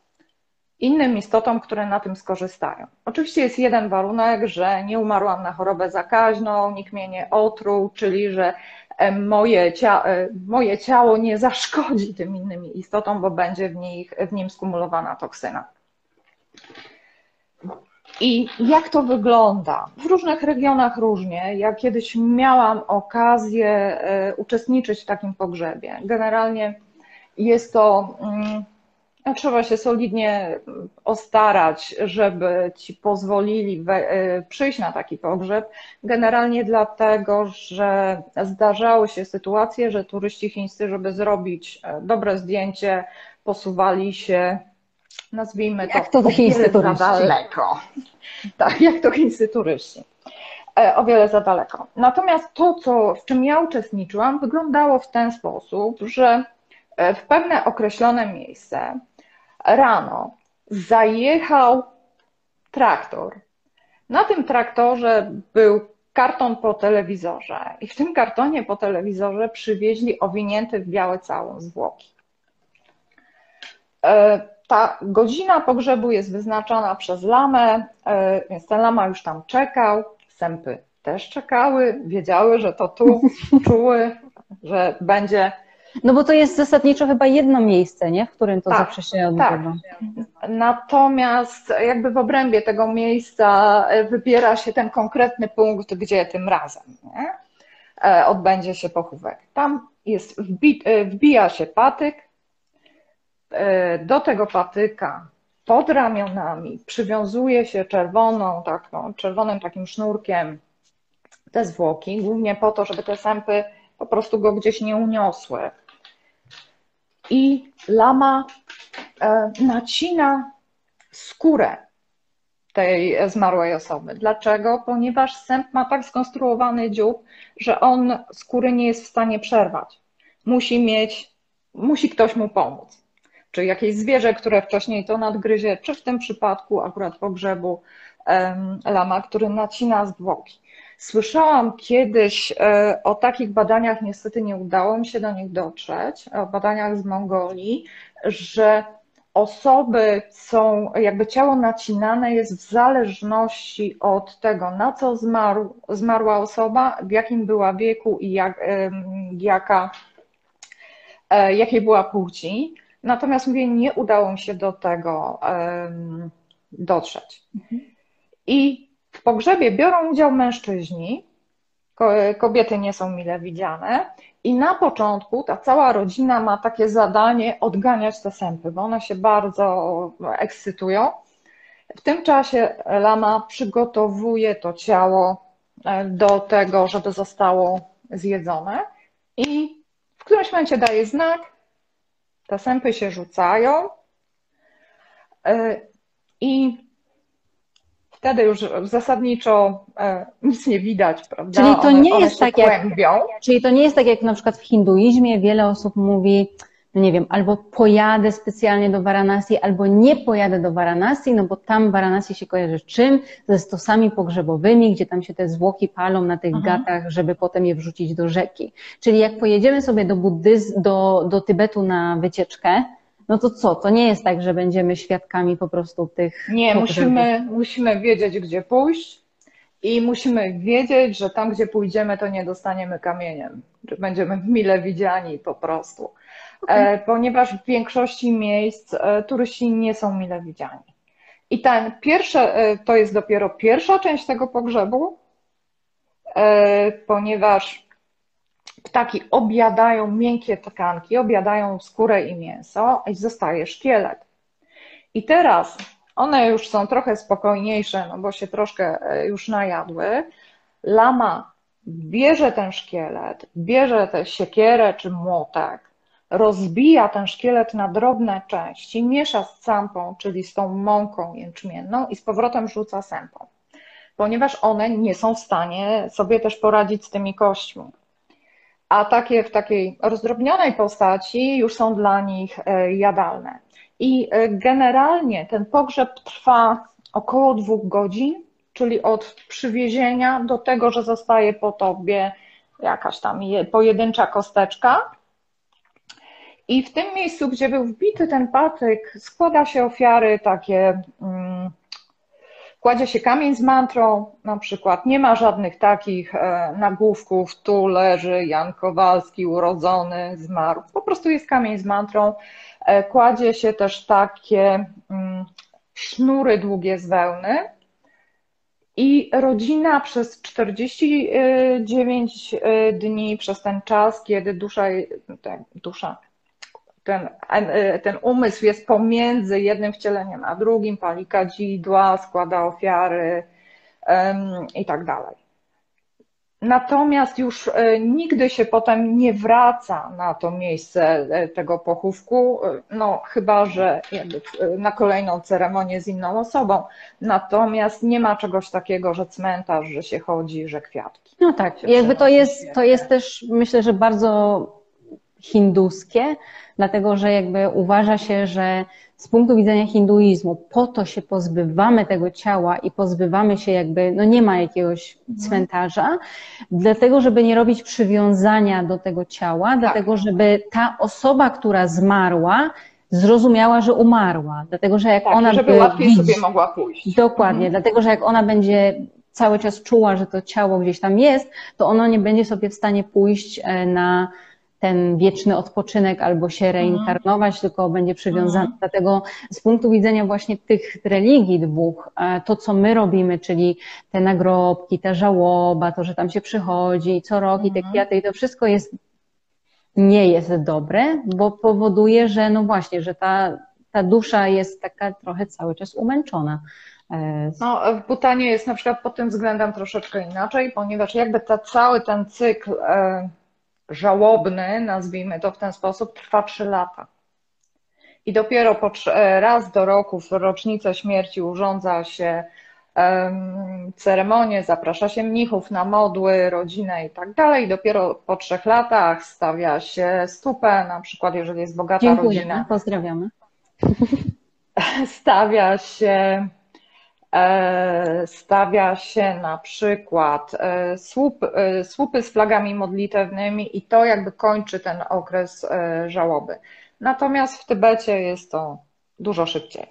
innym istotom, które na tym skorzystają. Oczywiście jest jeden warunek, że nie umarłam na chorobę zakaźną, nikt mnie nie otruł, czyli że moje, cia e, moje ciało nie zaszkodzi tym innym istotom, bo będzie w, nich, w nim skumulowana toksyna. I jak to wygląda? W różnych regionach różnie. Ja kiedyś miałam okazję e, uczestniczyć w takim pogrzebie. Generalnie jest to. Mm, trzeba się solidnie ostarać, żeby ci pozwolili we, e, przyjść na taki pogrzeb. Generalnie dlatego, że zdarzały się sytuacje, że turyści chińscy, żeby zrobić e, dobre zdjęcie, posuwali się, nazwijmy jak to, to chińscy za daleko. Tak, jak to chińscy turyści. E, o wiele za daleko. Natomiast to, co, w czym ja uczestniczyłam, wyglądało w ten sposób, że w pewne określone miejsce rano zajechał traktor. Na tym traktorze był karton po telewizorze i w tym kartonie po telewizorze przywieźli owinięty w białe całą zwłoki. E, ta godzina pogrzebu jest wyznaczona przez lamę, e, więc ten lama już tam czekał, sępy też czekały, wiedziały, że to tu, czuły, że będzie no bo to jest zasadniczo chyba jedno miejsce, nie? w którym to tak, zawsze się odbywa. Tak. Natomiast jakby w obrębie tego miejsca e, wybiera się ten konkretny punkt, gdzie tym razem nie? E, odbędzie się pochówek. Tam jest wbi e, wbija się patyk, do tego patyka pod ramionami przywiązuje się czerwoną, taką, czerwonym takim sznurkiem te zwłoki, głównie po to, żeby te sępy po prostu go gdzieś nie uniosły i lama e, nacina skórę tej zmarłej osoby. Dlaczego? Ponieważ sęp ma tak skonstruowany dziób, że on skóry nie jest w stanie przerwać. Musi mieć, musi ktoś mu pomóc. Czy jakieś zwierzę, które wcześniej to nadgryzie, czy w tym przypadku akurat pogrzebu lama, który nacina zwłoki. Słyszałam kiedyś e, o takich badaniach, niestety nie udało mi się do nich dotrzeć, o badaniach z Mongolii, że osoby są, jakby ciało nacinane jest w zależności od tego, na co zmarł, zmarła osoba, w jakim była wieku i jak, jaka, e, jakiej była płci. Natomiast mówię, nie udało mi się do tego dotrzeć. Mhm. I w pogrzebie biorą udział mężczyźni, kobiety nie są mile widziane. I na początku ta cała rodzina ma takie zadanie odganiać te sępy, bo one się bardzo ekscytują. W tym czasie lama przygotowuje to ciało e, do tego, żeby zostało zjedzone. I w którymś momencie daje znak, te sępy się rzucają. E, i wtedy już zasadniczo e, nic nie widać, prawda? Czyli to one, nie jest tak jak, czyli to nie jest tak jak na przykład w hinduizmie wiele osób mówi, no nie wiem, albo pojadę specjalnie do Varanasi, albo nie pojadę do Varanasi, no bo tam Varanasi się kojarzy czym? Ze stosami pogrzebowymi, gdzie tam się te zwłoki palą na tych Mhm. gatach, żeby potem je wrzucić do rzeki. Czyli jak pojedziemy sobie do buddyzm, do, do Tybetu na wycieczkę, no to co? To nie jest tak, że będziemy świadkami po prostu tych Nie, musimy, musimy wiedzieć, gdzie pójść i musimy wiedzieć, że tam, gdzie pójdziemy, to nie dostaniemy kamieniem, że będziemy mile widziani po prostu. E, ponieważ w większości miejsc e, turyści nie są mile widziani. I ten pierwszy, e, to jest dopiero pierwsza część tego pogrzebu, ponieważ ptaki objadają miękkie tkanki, objadają skórę i mięso i zostaje szkielet. I teraz one już są trochę spokojniejsze, no bo się troszkę e, już najadły. Lama bierze ten szkielet, bierze tę siekierę czy młotek, rozbija ten szkielet na drobne części, miesza z campą, czyli z tą mąką jęczmienną i z powrotem rzuca sępą, ponieważ one nie są w stanie sobie też poradzić z tymi kośćmi. A takie w takiej rozdrobnionej postaci już są dla nich e, jadalne. I e, generalnie ten pogrzeb trwa około dwóch godzin, czyli od przywiezienia do tego, że zostaje po tobie jakaś tam je- pojedyncza kosteczka. I w tym miejscu, gdzie był wbity ten patyk, składa się ofiary takie. Mm, kładzie się kamień z mantrą, na przykład. Nie ma żadnych takich e, nagłówków, tu leży Jan Kowalski, urodzony, zmarł. Po prostu jest kamień z mantrą. E, Kładzie się też takie mm, sznury długie z wełny. I rodzina przez 49 e, dni, przez ten czas, kiedy dusza, ten, dusza, ten, e, ten umysł jest pomiędzy jednym wcieleniem a drugim, pali kadzidła, składa ofiary em, i tak dalej. Natomiast już e, nigdy się potem nie wraca na to miejsce e, tego pochówku, no chyba, że na kolejną ceremonię z inną osobą. Natomiast nie ma czegoś takiego, że cmentarz, że się chodzi, że kwiatki. No tak, jakby to jest, to jest też myślę, że bardzo hinduskie, dlatego że jakby uważa się, że z punktu widzenia hinduizmu po to się pozbywamy tego ciała i pozbywamy się jakby, no nie ma jakiegoś cmentarza, dlatego żeby nie robić przywiązania do tego ciała, dlatego żeby ta osoba, która zmarła, zrozumiała, że umarła, dlatego że jak Tak, ona żeby by łatwiej widzi- sobie mogła pójść. Dokładnie, dlatego że jak ona będzie cały czas czuła, że to ciało gdzieś tam jest, to ono nie będzie sobie w stanie pójść e, na ten wieczny odpoczynek albo się reinkarnować, tylko będzie przywiązane. Mhm. Dlatego z punktu widzenia właśnie tych religii dwóch, e, to co my robimy, czyli te nagrobki, ta żałoba, to, że tam się przychodzi co rok i te Mhm. kwiaty i to wszystko jest nie jest dobre, bo powoduje, że no właśnie, że ta, ta dusza jest taka trochę cały czas umęczona. E, No, w Butanie jest na przykład pod tym względem troszeczkę inaczej, ponieważ jakby ta, cały ten cykl e, żałobny, nazwijmy to w ten sposób, trwa 3 lata. I dopiero po, e, raz do roku, w rocznicę śmierci, urządza się em, ceremonię, zaprasza się mnichów na modły, rodzinę i tak dalej. I dopiero po trzech latach stawia się stupę, na przykład jeżeli jest bogata rodzina dziękujemy, pozdrawiamy. stawia się, stawia się na przykład e, słup, e, słupy z flagami modlitewnymi i to jakby kończy ten okres e, żałoby. Natomiast w Tybecie jest to dużo szybciej.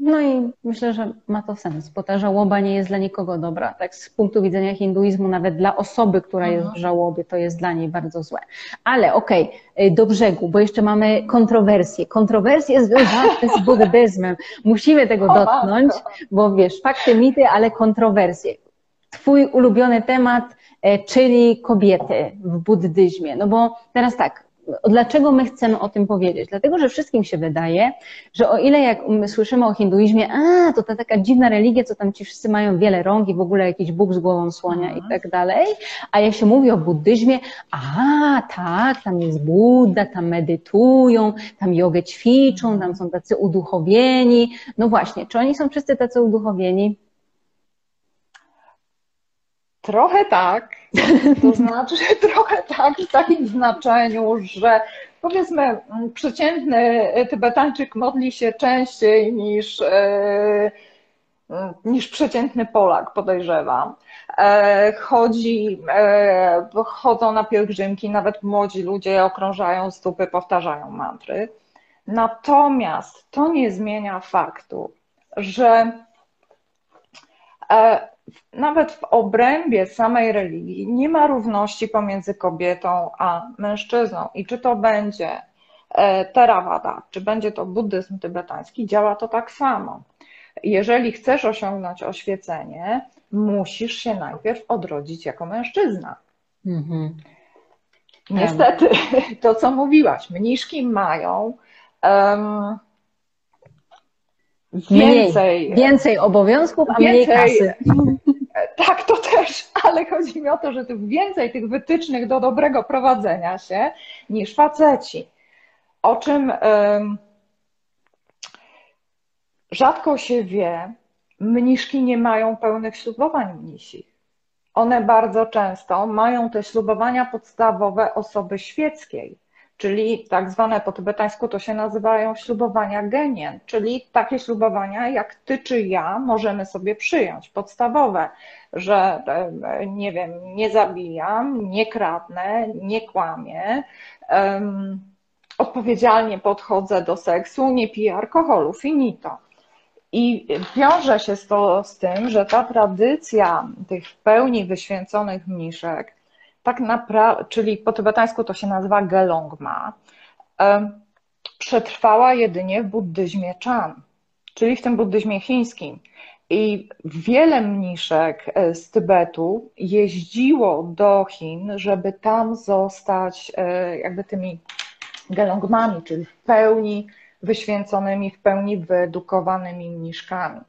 No i myślę, że ma to sens, bo ta żałoba nie jest dla nikogo dobra. Tak z punktu widzenia hinduizmu, nawet dla osoby, która jest w żałobie, to jest dla niej bardzo złe. Ale okej, y, do brzegu, bo jeszcze mamy kontrowersje. Kontrowersje związane z buddyzmem. Musimy tego dotknąć, bo wiesz, fakty, mity, ale kontrowersje. Twój ulubiony temat, e, czyli kobiety w buddyzmie. No bo teraz tak, dlaczego my chcemy o tym powiedzieć? Dlatego, że wszystkim się wydaje, że o ile jak my słyszymy o hinduizmie, a to ta taka dziwna religia, co tam ci wszyscy mają wiele rąk i w ogóle jakiś Bóg z głową słonia i tak dalej, a jak się mówi o buddyzmie, a tak, tam jest Buddha, tam medytują, tam jogę ćwiczą, tam są tacy uduchowieni. No właśnie, czy oni są wszyscy tacy uduchowieni? Trochę tak. To znaczy, trochę tak w takim znaczeniu, że powiedzmy, mm, przeciętny Tybetańczyk modli się częściej niż, e, niż przeciętny Polak, podejrzewam. E, chodzi, e, chodzą na pielgrzymki, nawet młodzi ludzie okrążają stópy, powtarzają mantry. Natomiast to nie zmienia faktu, że nawet w obrębie samej religii nie ma równości pomiędzy kobietą a mężczyzną. I czy to będzie e, Theravada, czy będzie to buddyzm tybetański, działa to tak samo. Jeżeli chcesz osiągnąć oświecenie, musisz się najpierw odrodzić jako mężczyzna. Mhm. Niestety, to co mówiłaś, mniszki mają um, więcej, mniej, więcej obowiązków, a więcej, mniej kasy. Tak, to też, ale chodzi mi o to, że tu więcej tych wytycznych do dobrego prowadzenia się niż faceci. O czym um, rzadko się wie, mniszki nie mają pełnych ślubowań mnisich. One bardzo często mają te ślubowania podstawowe osoby świeckiej czyli tak zwane po tybetańsku to się nazywają ślubowania genien, czyli takie ślubowania jak ty czy ja możemy sobie przyjąć, podstawowe, że e, nie wiem, nie zabijam, nie kradnę, nie kłamię, um, odpowiedzialnie podchodzę do seksu, nie piję alkoholu, finito. I wiąże się to z tym, że ta tradycja tych w pełni wyświęconych mniszek tak naprawdę, czyli po tybetańsku to się nazywa Gelongma, przetrwała jedynie w buddyzmie Chan, czyli w tym buddyzmie chińskim. I wiele mniszek e, z Tybetu jeździło do Chin, żeby tam zostać e, jakby tymi gelongmami, czyli w pełni wyświęconymi, w pełni wyedukowanymi mniszkami.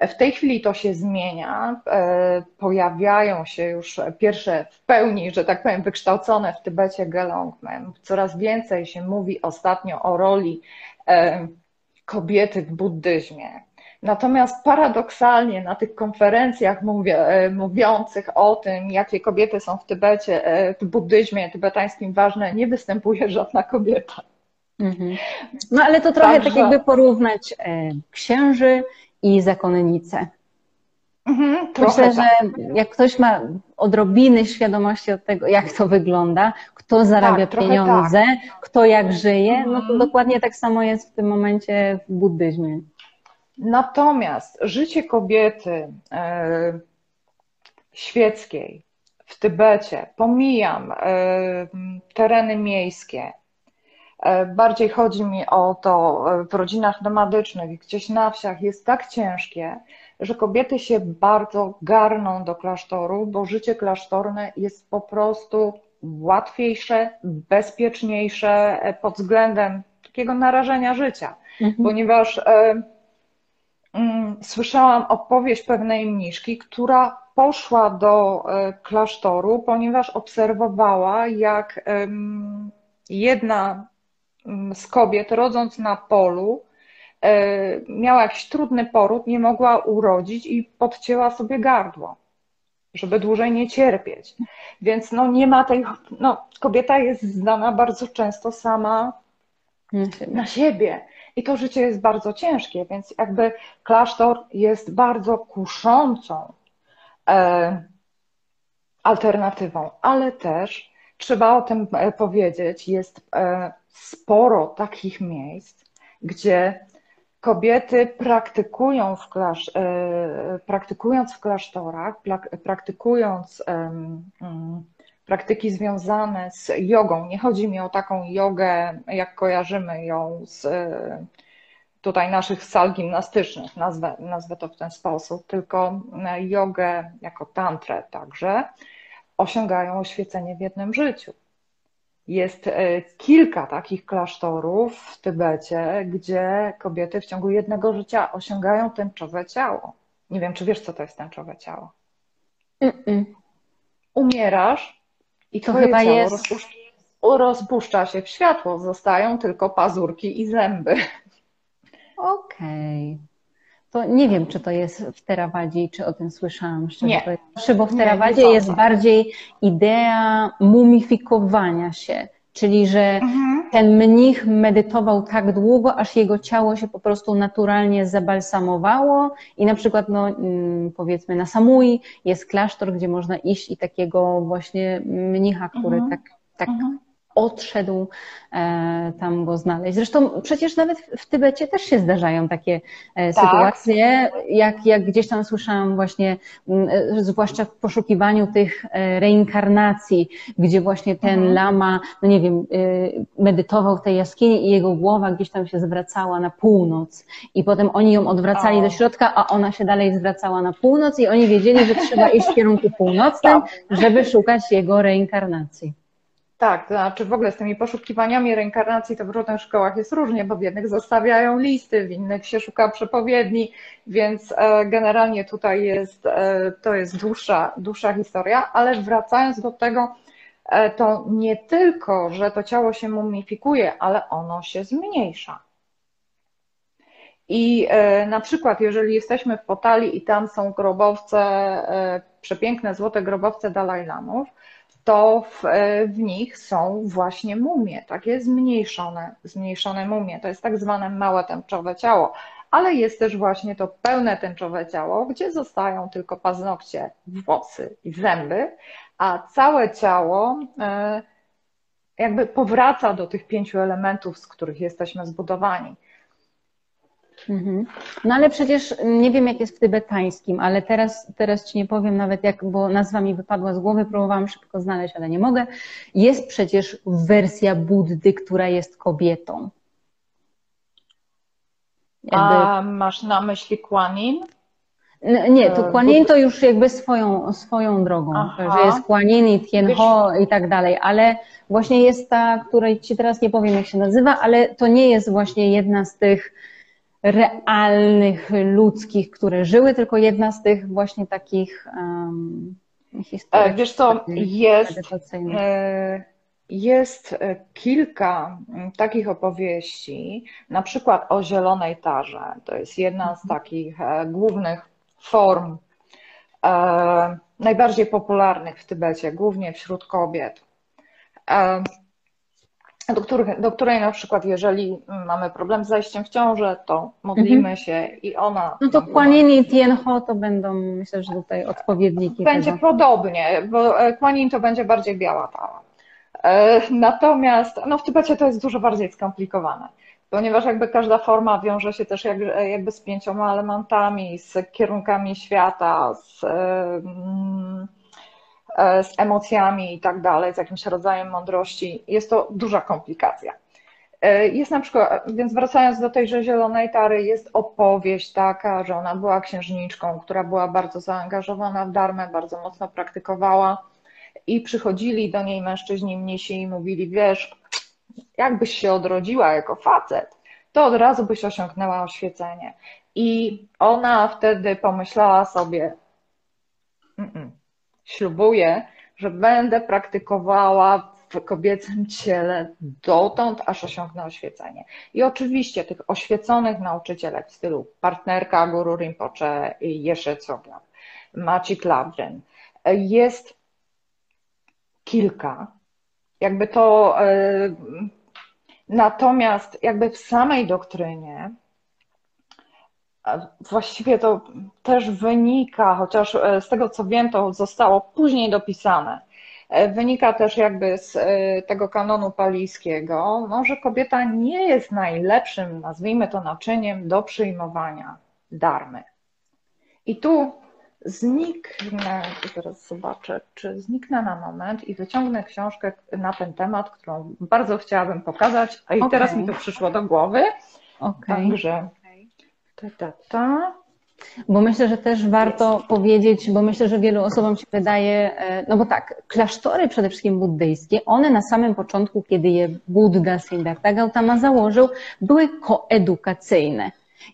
W tej chwili to się zmienia. E, pojawiają się już pierwsze w pełni, że tak powiem, wykształcone w Tybecie gelongmen. Coraz więcej się mówi ostatnio o roli e, kobiety w buddyzmie. Natomiast paradoksalnie na tych konferencjach mówię, e, mówiących o tym, jakie kobiety są w Tybecie, w buddyzmie tybetańskim ważne, nie występuje żadna kobieta. Mhm. No ale to trochę Także... tak jakby porównać księży i zakonnice. Mhm, Myślę, że tak. jak ktoś ma odrobiny świadomości od tego, jak to wygląda, kto zarabia tak, pieniądze, tak. kto jak żyje, no to mhm. dokładnie tak samo jest w tym momencie w buddyzmie. Natomiast życie kobiety e, świeckiej w Tybecie, pomijam e, tereny miejskie, bardziej chodzi mi o to e, w rodzinach nomadycznych, gdzieś na wsiach jest tak ciężkie, że kobiety się bardzo garną do klasztoru, bo życie klasztorne jest po prostu łatwiejsze, bezpieczniejsze e, pod względem takiego narażenia życia, mhm. ponieważ e, mm, słyszałam opowieść pewnej mniszki, która poszła do klasztoru, ponieważ obserwowała, jak jedna z kobiet rodząc na polu, e, miała jakiś trudny poród, nie mogła urodzić i podcięła sobie gardło, żeby dłużej nie cierpieć. Więc no nie ma tej, no kobieta jest zdana bardzo często sama na siebie. I to życie jest bardzo ciężkie, więc jakby klasztor jest bardzo kuszącą e, alternatywą, ale też trzeba o tym e, powiedzieć, jest e, sporo takich miejsc, gdzie kobiety praktykują w klasz, e, praktykując w klasztorach, praktykując mm, praktyki związane z jogą. Nie chodzi mi o taką jogę, jak kojarzymy ją z tutaj naszych sal gimnastycznych, nazwę, nazwę to w ten sposób, tylko jogę jako tantrę także, osiągają oświecenie w jednym życiu. Jest e, kilka takich klasztorów w Tybecie, gdzie kobiety w ciągu jednego życia osiągają tęczowe ciało. Nie wiem, czy wiesz, co to jest tęczowe ciało. Mm-mm. Umierasz i To chyba ciało jest- rozpuszcza, rozpuszcza się w światło, zostają tylko pazurki i zęby. Okej. To nie wiem, czy to jest w Terawadzie, czy o tym słyszałam szczerze Nie. bo w Terawadzie jest bardziej idea mumifikowania się, czyli że ten mnich medytował tak długo, aż jego ciało się po prostu naturalnie zabalsamowało i na przykład, no, mm, powiedzmy na Samui jest klasztor, gdzie można iść i takiego właśnie mnicha, który Mhm. tak, tak Mhm. Odszedł, e, tam go znaleźć. Zresztą przecież nawet w Tybecie też się zdarzają takie e, Tak. sytuacje, jak, jak gdzieś tam słyszałam właśnie, m, e, zwłaszcza w poszukiwaniu tych reinkarnacji, gdzie właśnie ten Mhm. lama, no nie wiem, medytował w tej jaskini i jego głowa gdzieś tam się zwracała na północ i potem oni ją odwracali O. do środka, a ona się dalej zwracała na północ i oni wiedzieli, że trzeba iść w kierunku północnym, żeby szukać jego reinkarnacji. Tak, to znaczy w ogóle z tymi poszukiwaniami reinkarnacji to w różnych szkołach jest różnie, bo w jednych zostawiają listy, w innych się szuka przepowiedni, więc e, generalnie tutaj jest, e, to jest dłuższa, dłuższa historia, ale wracając do tego, e, to nie tylko, że to ciało się mumifikuje, ale ono się zmniejsza. I na przykład, jeżeli jesteśmy w Potali i tam są grobowce, przepiękne złote grobowce Dalajlamów, to w, e, w nich są właśnie mumie, takie zmniejszone, zmniejszone mumie. To jest tak zwane małe tęczowe ciało, ale jest też właśnie to pełne tęczowe ciało, gdzie zostają tylko paznokcie, włosy i zęby, a całe ciało e, jakby powraca do tych pięciu elementów, z których jesteśmy zbudowani. Mhm. No ale przecież nie wiem, jak jest w tybetańskim, ale teraz, teraz ci nie powiem nawet jak, bo nazwa mi wypadła z głowy, próbowałam szybko znaleźć, ale nie mogę. Jest przecież wersja Buddy, która jest kobietą. Jakby, A masz na myśli Kuanin? N- nie, to e, Bud- to już jakby swoją, swoją drogą, Aha. że jest Kuan Yin i Tien Wiesz- Ho i tak dalej, ale właśnie jest ta, której ci teraz nie powiem, jak się nazywa, ale to nie jest właśnie jedna z tych realnych ludzkich, które żyły, tylko jedna z tych właśnie takich um, historii. E, Wiesz co, jest, e, jest e, kilka mm, takich opowieści, na przykład o Zielonej Tarze. To jest jedna z takich e, głównych form, najbardziej popularnych w Tybecie, głównie wśród kobiet. E, Do, których, do której na przykład, jeżeli mamy problem z zajściem w ciążę, to modlimy się i ona. No to Yin i Tien Ho to będą, myślę, że tutaj odpowiedniki Będzie tego. podobnie, bo e, Kuan Yin to będzie bardziej biała tała. E, Natomiast no w Tybecie to jest dużo bardziej skomplikowane, ponieważ jakby każda forma wiąże się też jak- jakby z pięcioma elementami, z kierunkami świata, z, e, e, z emocjami i tak dalej, z jakimś rodzajem mądrości. Jest to duża komplikacja. E, Jest na przykład, więc wracając do tejże Zielonej Tary, jest opowieść taka, że ona była księżniczką, która była bardzo zaangażowana w darmę, bardzo mocno praktykowała i przychodzili do niej mężczyźni mnisi i mówili, wiesz, jakbyś się odrodziła jako facet, to od razu byś osiągnęła oświecenie. I ona wtedy pomyślała sobie, "Mm-mm, ślubuję, że będę praktykowała w kobiecym ciele dotąd, aż osiągnę oświecenie. I oczywiście tych oświeconych nauczycielek w stylu partnerka Guru Rinpoche Jeshe Tsogyal, Maciej Lavrin jest kilka. Jakby to e, natomiast jakby w samej doktrynie właściwie to też wynika, chociaż e, z tego co wiem, to zostało później dopisane. E, Wynika też jakby z e, tego kanonu palijskiego, no, że kobieta nie jest najlepszym, nazwijmy to, naczyniem do przyjmowania darmy. I tu zniknę, zaraz zobaczę, czy zniknę na moment i wyciągnę książkę na ten temat, którą bardzo chciałabym pokazać, a i Okej. teraz mi to przyszło do głowy. Okej. Także ta, ta, ta. Bo myślę, że też warto powiedzieć, bo myślę, że wielu osobom się wydaje, e, no bo tak, klasztory przede wszystkim buddyjskie, one na samym początku, kiedy je Buddha Siddhartha Gautama założył, były koedukacyjne.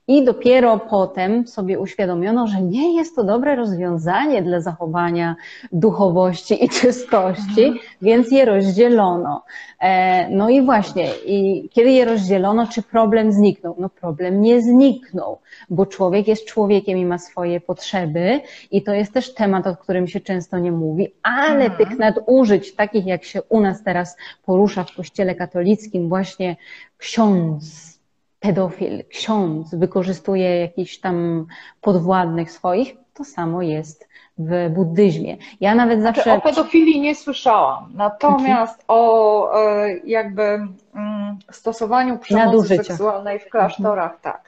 I dopiero potem sobie uświadomiono, że nie jest to dobre rozwiązanie dla zachowania duchowości i czystości, mhm. więc je rozdzielono. E, no i właśnie, i kiedy je rozdzielono, czy problem zniknął? No problem nie zniknął, bo człowiek jest człowiekiem i ma swoje potrzeby i to jest też temat, o którym się często nie mówi, ale mhm. tych nadużyć, takich jak się u nas teraz porusza w kościele katolickim, właśnie ksiądz, pedofil, ksiądz wykorzystuje jakichś tam podwładnych swoich, to samo jest w buddyzmie. Ja nawet znaczy, zawsze. Znaczy, o pedofilii nie słyszałam, natomiast mhm. o e, jakby mm, stosowaniu przemocy seksualnej w klasztorach, mhm. tak.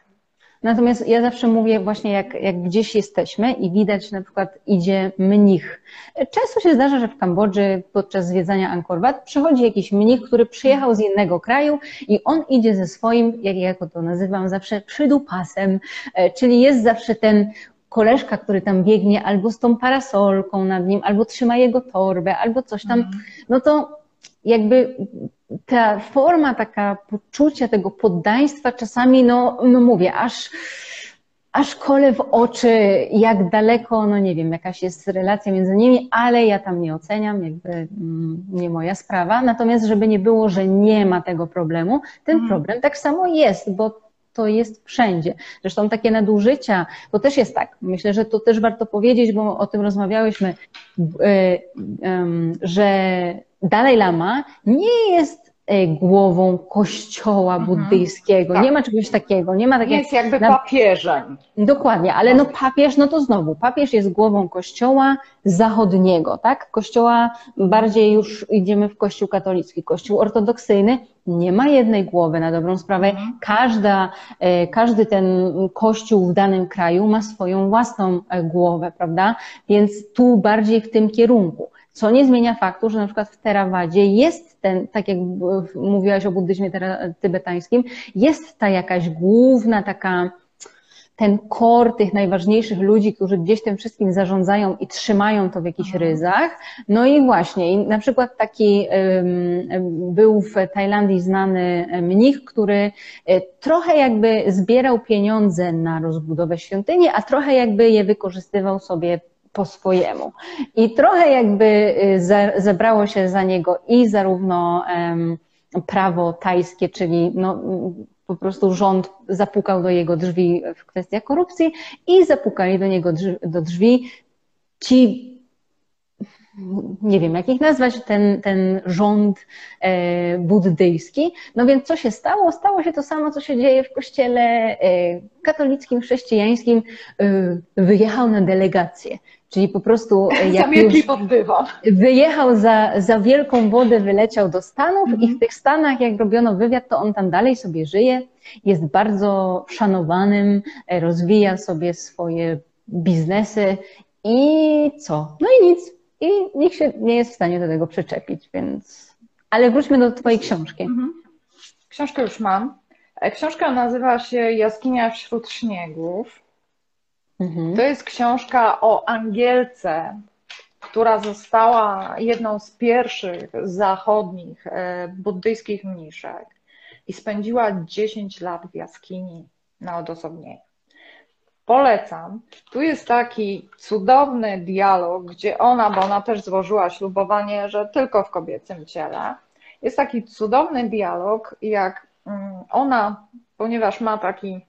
Natomiast ja zawsze mówię właśnie, jak, jak gdzieś jesteśmy i widać na przykład idzie mnich. Często się zdarza, że w Kambodży podczas zwiedzania Angkor Wat przychodzi jakiś mnich, który przyjechał z innego kraju i on idzie ze swoim, jak ja to nazywam zawsze, przydupasem, e, czyli jest zawsze ten koleżka, który tam biegnie albo z tą parasolką nad nim, albo trzyma jego torbę, albo coś tam, mhm. no to jakby ta forma taka poczucia tego poddaństwa czasami, no, no mówię, aż, aż kole w oczy, jak daleko, no nie wiem, jakaś jest relacja między nimi, ale ja tam nie oceniam, jakby mm, nie moja sprawa. Natomiast, żeby nie było, że nie ma tego problemu, ten mhm. problem tak samo jest, bo to jest wszędzie. Zresztą takie nadużycia, to też jest tak, myślę, że to też warto powiedzieć, bo o tym rozmawiałyśmy, y, że Dalaj Lama nie jest e, głową kościoła mhm. buddyjskiego. Tak. Nie ma czegoś takiego. Nie ma takiego. Jest jakby papieżem. Dokładnie, ale no papież, no to znowu, papież jest głową kościoła zachodniego, tak? Kościoła bardziej już idziemy w kościół katolicki. Kościół ortodoksyjny nie ma jednej głowy na dobrą sprawę. Mhm. Każda, e, każdy ten kościół w danym kraju ma swoją własną e, głowę, prawda? Więc tu bardziej w tym kierunku. Co nie zmienia faktu, że na przykład w Terawadzie jest ten, tak jak mówiłaś o buddyzmie tybetańskim, jest ta jakaś główna taka, ten kor tych najważniejszych ludzi, którzy gdzieś tym wszystkim zarządzają i trzymają to w jakichś mhm. ryzach. No i właśnie, na przykład taki był w Tajlandii znany mnich, który e, trochę jakby zbierał pieniądze na rozbudowę świątyni, a trochę jakby je wykorzystywał sobie po swojemu. I trochę jakby y, zebrało się za niego i zarówno prawo tajskie, czyli no, po prostu rząd zapukał do jego drzwi w kwestiach korupcji i zapukali do niego drzwi, do drzwi ci nie wiem jak ich nazwać, ten, ten rząd e, buddyjski. No więc co się stało? Stało się to samo, co się dzieje w kościele e, katolickim, chrześcijańskim. E, wyjechał na delegację. Czyli po prostu jak już wyjechał za, za wielką wodę, wyleciał do Stanów i w tych Stanach, jak robiono wywiad, to on tam dalej sobie żyje, jest bardzo szanowanym, rozwija sobie swoje biznesy i co? No i nic i nikt się nie jest w stanie do tego przyczepić, więc. Ale wróćmy do Twojej książki. Mhm. Książkę już mam. E, książka nazywa się Jaskinia wśród śniegów. Mhm. To jest książka o Angielce, która została jedną z pierwszych zachodnich e, buddyjskich mniszek i spędziła 10 lat w jaskini na odosobnieniu. Polecam. Tu jest taki cudowny dialog, gdzie ona, bo ona też złożyła ślubowanie, że tylko w kobiecym ciele. Jest taki cudowny dialog, jak mm, ona, ponieważ ma taki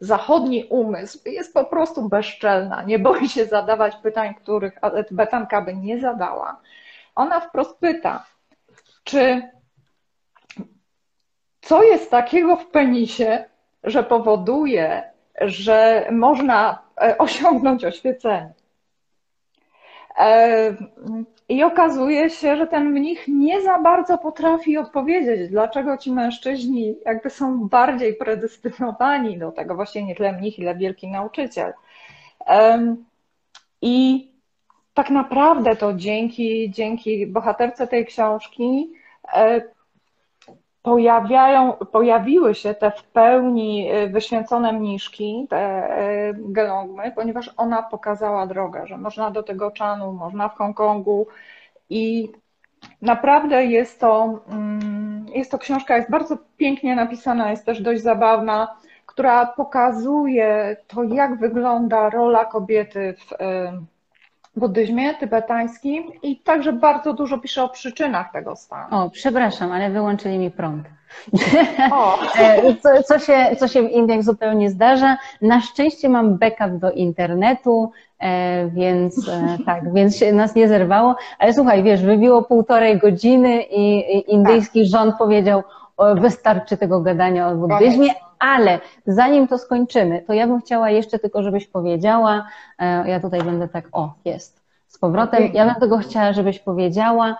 zachodni umysł, jest po prostu bezczelna, nie boi się zadawać pytań, których Betanka by nie zadała. Ona wprost pyta, czy co jest takiego w penisie, że powoduje, że można e, osiągnąć oświecenie. I okazuje się, że ten mnich nie za bardzo potrafi odpowiedzieć, dlaczego ci mężczyźni jakby są bardziej predestynowani do tego, właśnie nie tyle mnich, ile wielki nauczyciel. I tak naprawdę to dzięki, dzięki bohaterce tej książki e, pojawiają, pojawiły się te w pełni wyświęcone mniszki, te gelongmy, ponieważ ona pokazała drogę, że można do tego czanu, można w Hongkongu i naprawdę jest to, mm, jest to książka, jest bardzo pięknie napisana, jest też dość zabawna, która pokazuje to, jak wygląda rola kobiety w buddyzmie tybetańskim i także bardzo dużo pisze o przyczynach tego stanu. O, przepraszam, ale wyłączyli mi prąd. O. E, co, co, się, co się w Indiach zupełnie zdarza. Na szczęście mam backup do internetu, e, więc e, tak, więc się nas nie zerwało. Ale słuchaj, wiesz, wybiło półtorej godziny i indyjski tak. rząd powiedział, wystarczy tego gadania o buddyzmie, ale zanim to skończymy, to ja bym chciała jeszcze tylko, żebyś powiedziała, e, ja tutaj będę tak, o, jest, z powrotem, ja bym tego chciała, żebyś powiedziała,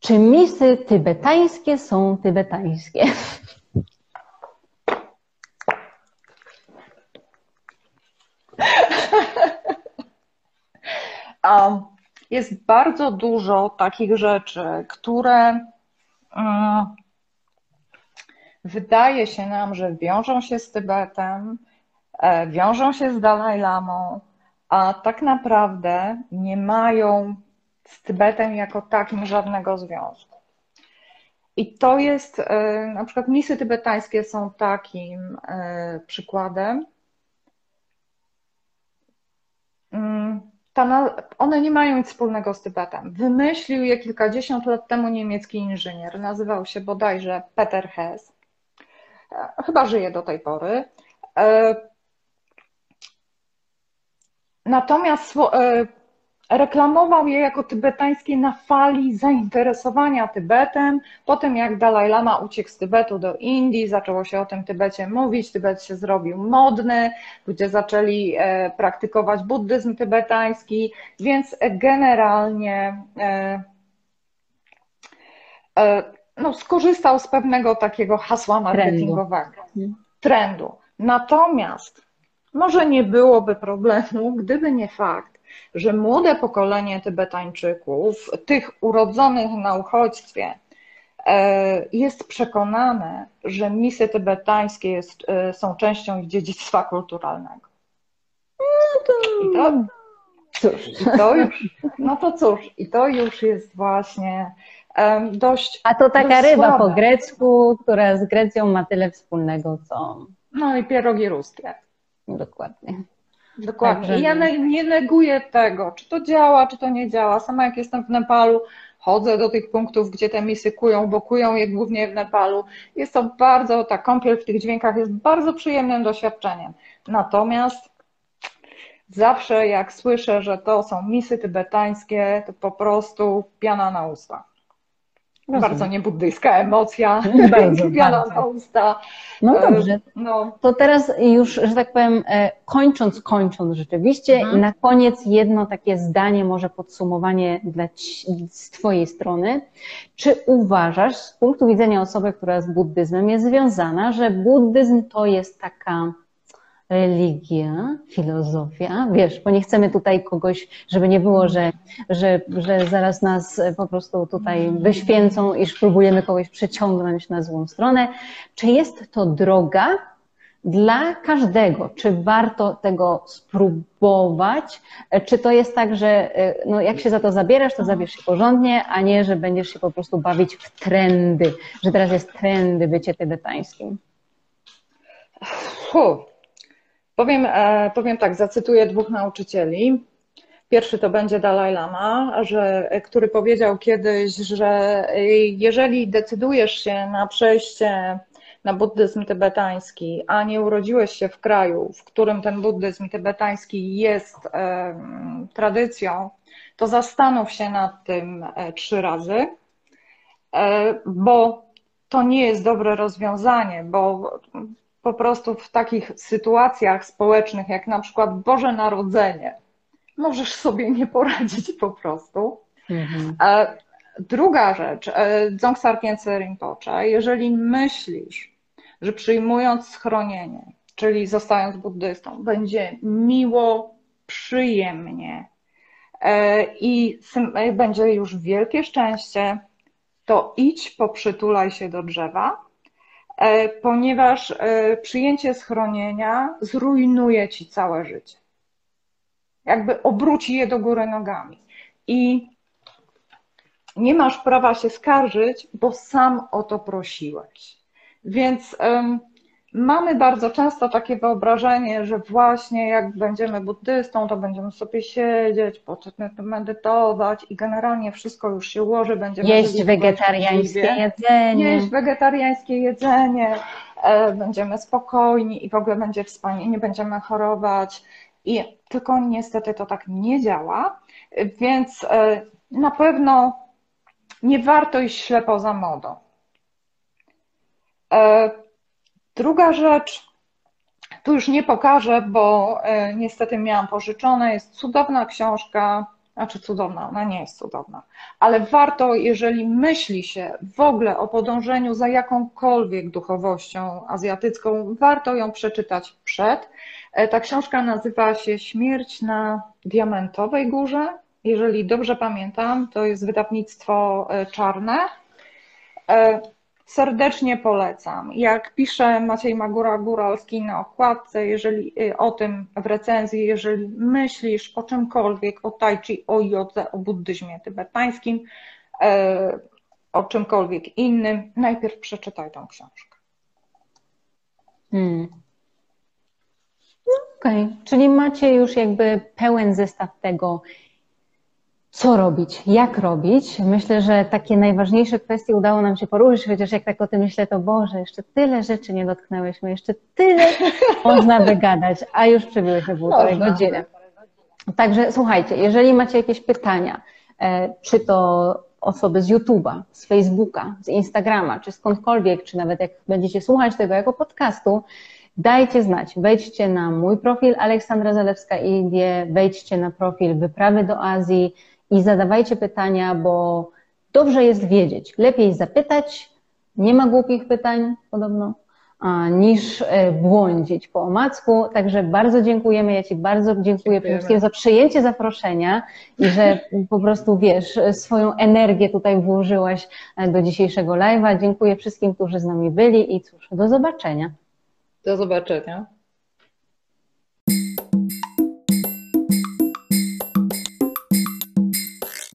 czy misy tybetańskie są tybetańskie? Jest bardzo dużo takich rzeczy, które um, wydaje się nam, że wiążą się z Tybetem, e, wiążą się z Dalaj Lamą, a tak naprawdę nie mają z Tybetem jako takim żadnego związku. I to jest, e, na przykład misy tybetańskie są takim e, przykładem. Mm, one nie mają nic wspólnego z Tybetem. Wymyślił je kilkadziesiąt lat temu niemiecki inżynier. Nazywał się bodajże Peter Hess. Chyba żyje do tej pory. E, natomiast e, reklamował je jako tybetańskie na fali zainteresowania Tybetem. Po tym jak Dalaj Lama uciekł z Tybetu do Indii, zaczęło się o tym Tybecie mówić, Tybet się zrobił modny, ludzie zaczęli e, praktykować buddyzm tybetański, więc generalnie no, skorzystał z pewnego takiego hasła marketingowego, trendu. trendu. Natomiast może nie byłoby problemu, gdyby nie fakt, że młode pokolenie Tybetańczyków, tych urodzonych na uchodźstwie, e, jest przekonane, że misy tybetańskie jest, e, są częścią ich dziedzictwa kulturalnego. No to... I to, cóż, i to już, no to cóż, i to już jest właśnie dość. A to taka ryba słabe. po grecku, która z Grecją ma tyle wspólnego, co. No i pierogi ruskie. Dokładnie. Dokładnie. Także... Ja nie neguję tego, czy to działa, czy to nie działa. Sama jak jestem w Nepalu, chodzę do tych punktów, gdzie te misy kują, bo kują je głównie w Nepalu. Jest to bardzo, ta kąpiel w tych dźwiękach jest bardzo przyjemnym doświadczeniem. Natomiast zawsze jak słyszę, że to są misy tybetańskie, to po prostu piana na usta. Rozumiem. Bardzo niebuddyjska emocja, bardzo, bardzo. usta. No e, dobrze. No. To teraz już, że tak powiem, e, kończąc, kończąc rzeczywiście, mhm. na koniec jedno takie zdanie, może podsumowanie dla z Twojej strony. Czy uważasz, z punktu widzenia osoby, która z buddyzmem jest związana, że buddyzm to jest taka religia, filozofia, wiesz, bo nie chcemy tutaj kogoś, żeby nie było, że, że, że zaraz nas po prostu tutaj wyświęcą, iż próbujemy kogoś przeciągnąć na złą stronę. Czy jest to droga dla każdego? Czy warto tego spróbować? Czy to jest tak, że no, jak się za to zabierasz, to zabierz się porządnie, a nie, że będziesz się po prostu bawić w trendy, że teraz jest trendy bycie tybetańskim? Huh. Powiem, e, powiem tak, zacytuję dwóch nauczycieli. Pierwszy to będzie Dalai Lama, że, który powiedział kiedyś, że jeżeli decydujesz się na przejście na buddyzm tybetański, a nie urodziłeś się w kraju, w którym ten buddyzm tybetański jest e, tradycją, to zastanów się nad tym e, trzy razy, e, bo to nie jest dobre rozwiązanie, bo po prostu w takich sytuacjach społecznych, jak na przykład Boże Narodzenie, możesz sobie nie poradzić po prostu. Mhm. Druga rzecz, e, Dzongsa Khyentse Rinpoche, jeżeli myślisz, że przyjmując schronienie, czyli zostając buddystą, będzie miło, przyjemnie e, i będzie już wielkie szczęście, to idź, poprzytulaj się do drzewa, e, ponieważ e, przyjęcie schronienia zrujnuje ci całe życie. Jakby obróci je do góry nogami. I nie masz prawa się skarżyć, bo sam o to prosiłeś. Więc mamy bardzo często takie wyobrażenie, że właśnie jak będziemy buddystą, to będziemy sobie siedzieć, medytować i generalnie wszystko już się ułoży, będziemy jeść wegetariańskie jedzenie. Jeść wegetariańskie jedzenie, e, będziemy spokojni i w ogóle będzie wspaniale, nie będziemy chorować. I tylko niestety to tak nie działa, więc e, na pewno nie warto iść ślepo za modą. Druga rzecz, tu już nie pokażę, bo e, niestety miałam pożyczone, jest cudowna książka, znaczy cudowna, ona nie jest cudowna, ale warto, jeżeli myśli się w ogóle o podążeniu za jakąkolwiek duchowością azjatycką, warto ją przeczytać przed. E, ta książka nazywa się Śmierć na Diamentowej Górze jeżeli dobrze pamiętam, to jest wydawnictwo e, czarne. E, serdecznie polecam. Jak pisze Maciej Magura-Góralski na okładce, jeżeli e, o tym w recenzji, jeżeli myślisz o czymkolwiek, o tai chi, o jodze, o buddyzmie tybetańskim, o czymkolwiek innym, najpierw przeczytaj tą książkę. Hmm. No, Okej, okay. czyli macie już jakby pełen zestaw tego, co robić, jak robić. Myślę, że takie najważniejsze kwestie udało nam się poruszyć, chociaż jak tak o tym myślę, to Boże, jeszcze tyle rzeczy nie dotknęłyśmy, jeszcze tyle można wygadać, a już przebyłyśmy półtorej godziny. Także słuchajcie, jeżeli macie jakieś pytania, e, czy to osoby z YouTube'a, z Facebooka, z Instagrama, czy skądkolwiek, czy nawet jak będziecie słuchać tego jako podcastu, dajcie znać. Wejdźcie na mój profil Aleksandra Zalewska Indie, wejdźcie na profil Wyprawy do Azji, i zadawajcie pytania, bo dobrze jest wiedzieć. Lepiej zapytać, nie ma głupich pytań podobno, niż e, błądzić po omacku. Także bardzo dziękujemy. Ja Ci bardzo dziękuję przede wszystkim za przyjęcie zaproszenia i że po prostu wiesz, swoją energię tutaj włożyłaś e, do dzisiejszego live'a. Dziękuję wszystkim, którzy z nami byli i cóż, do zobaczenia. Do zobaczenia.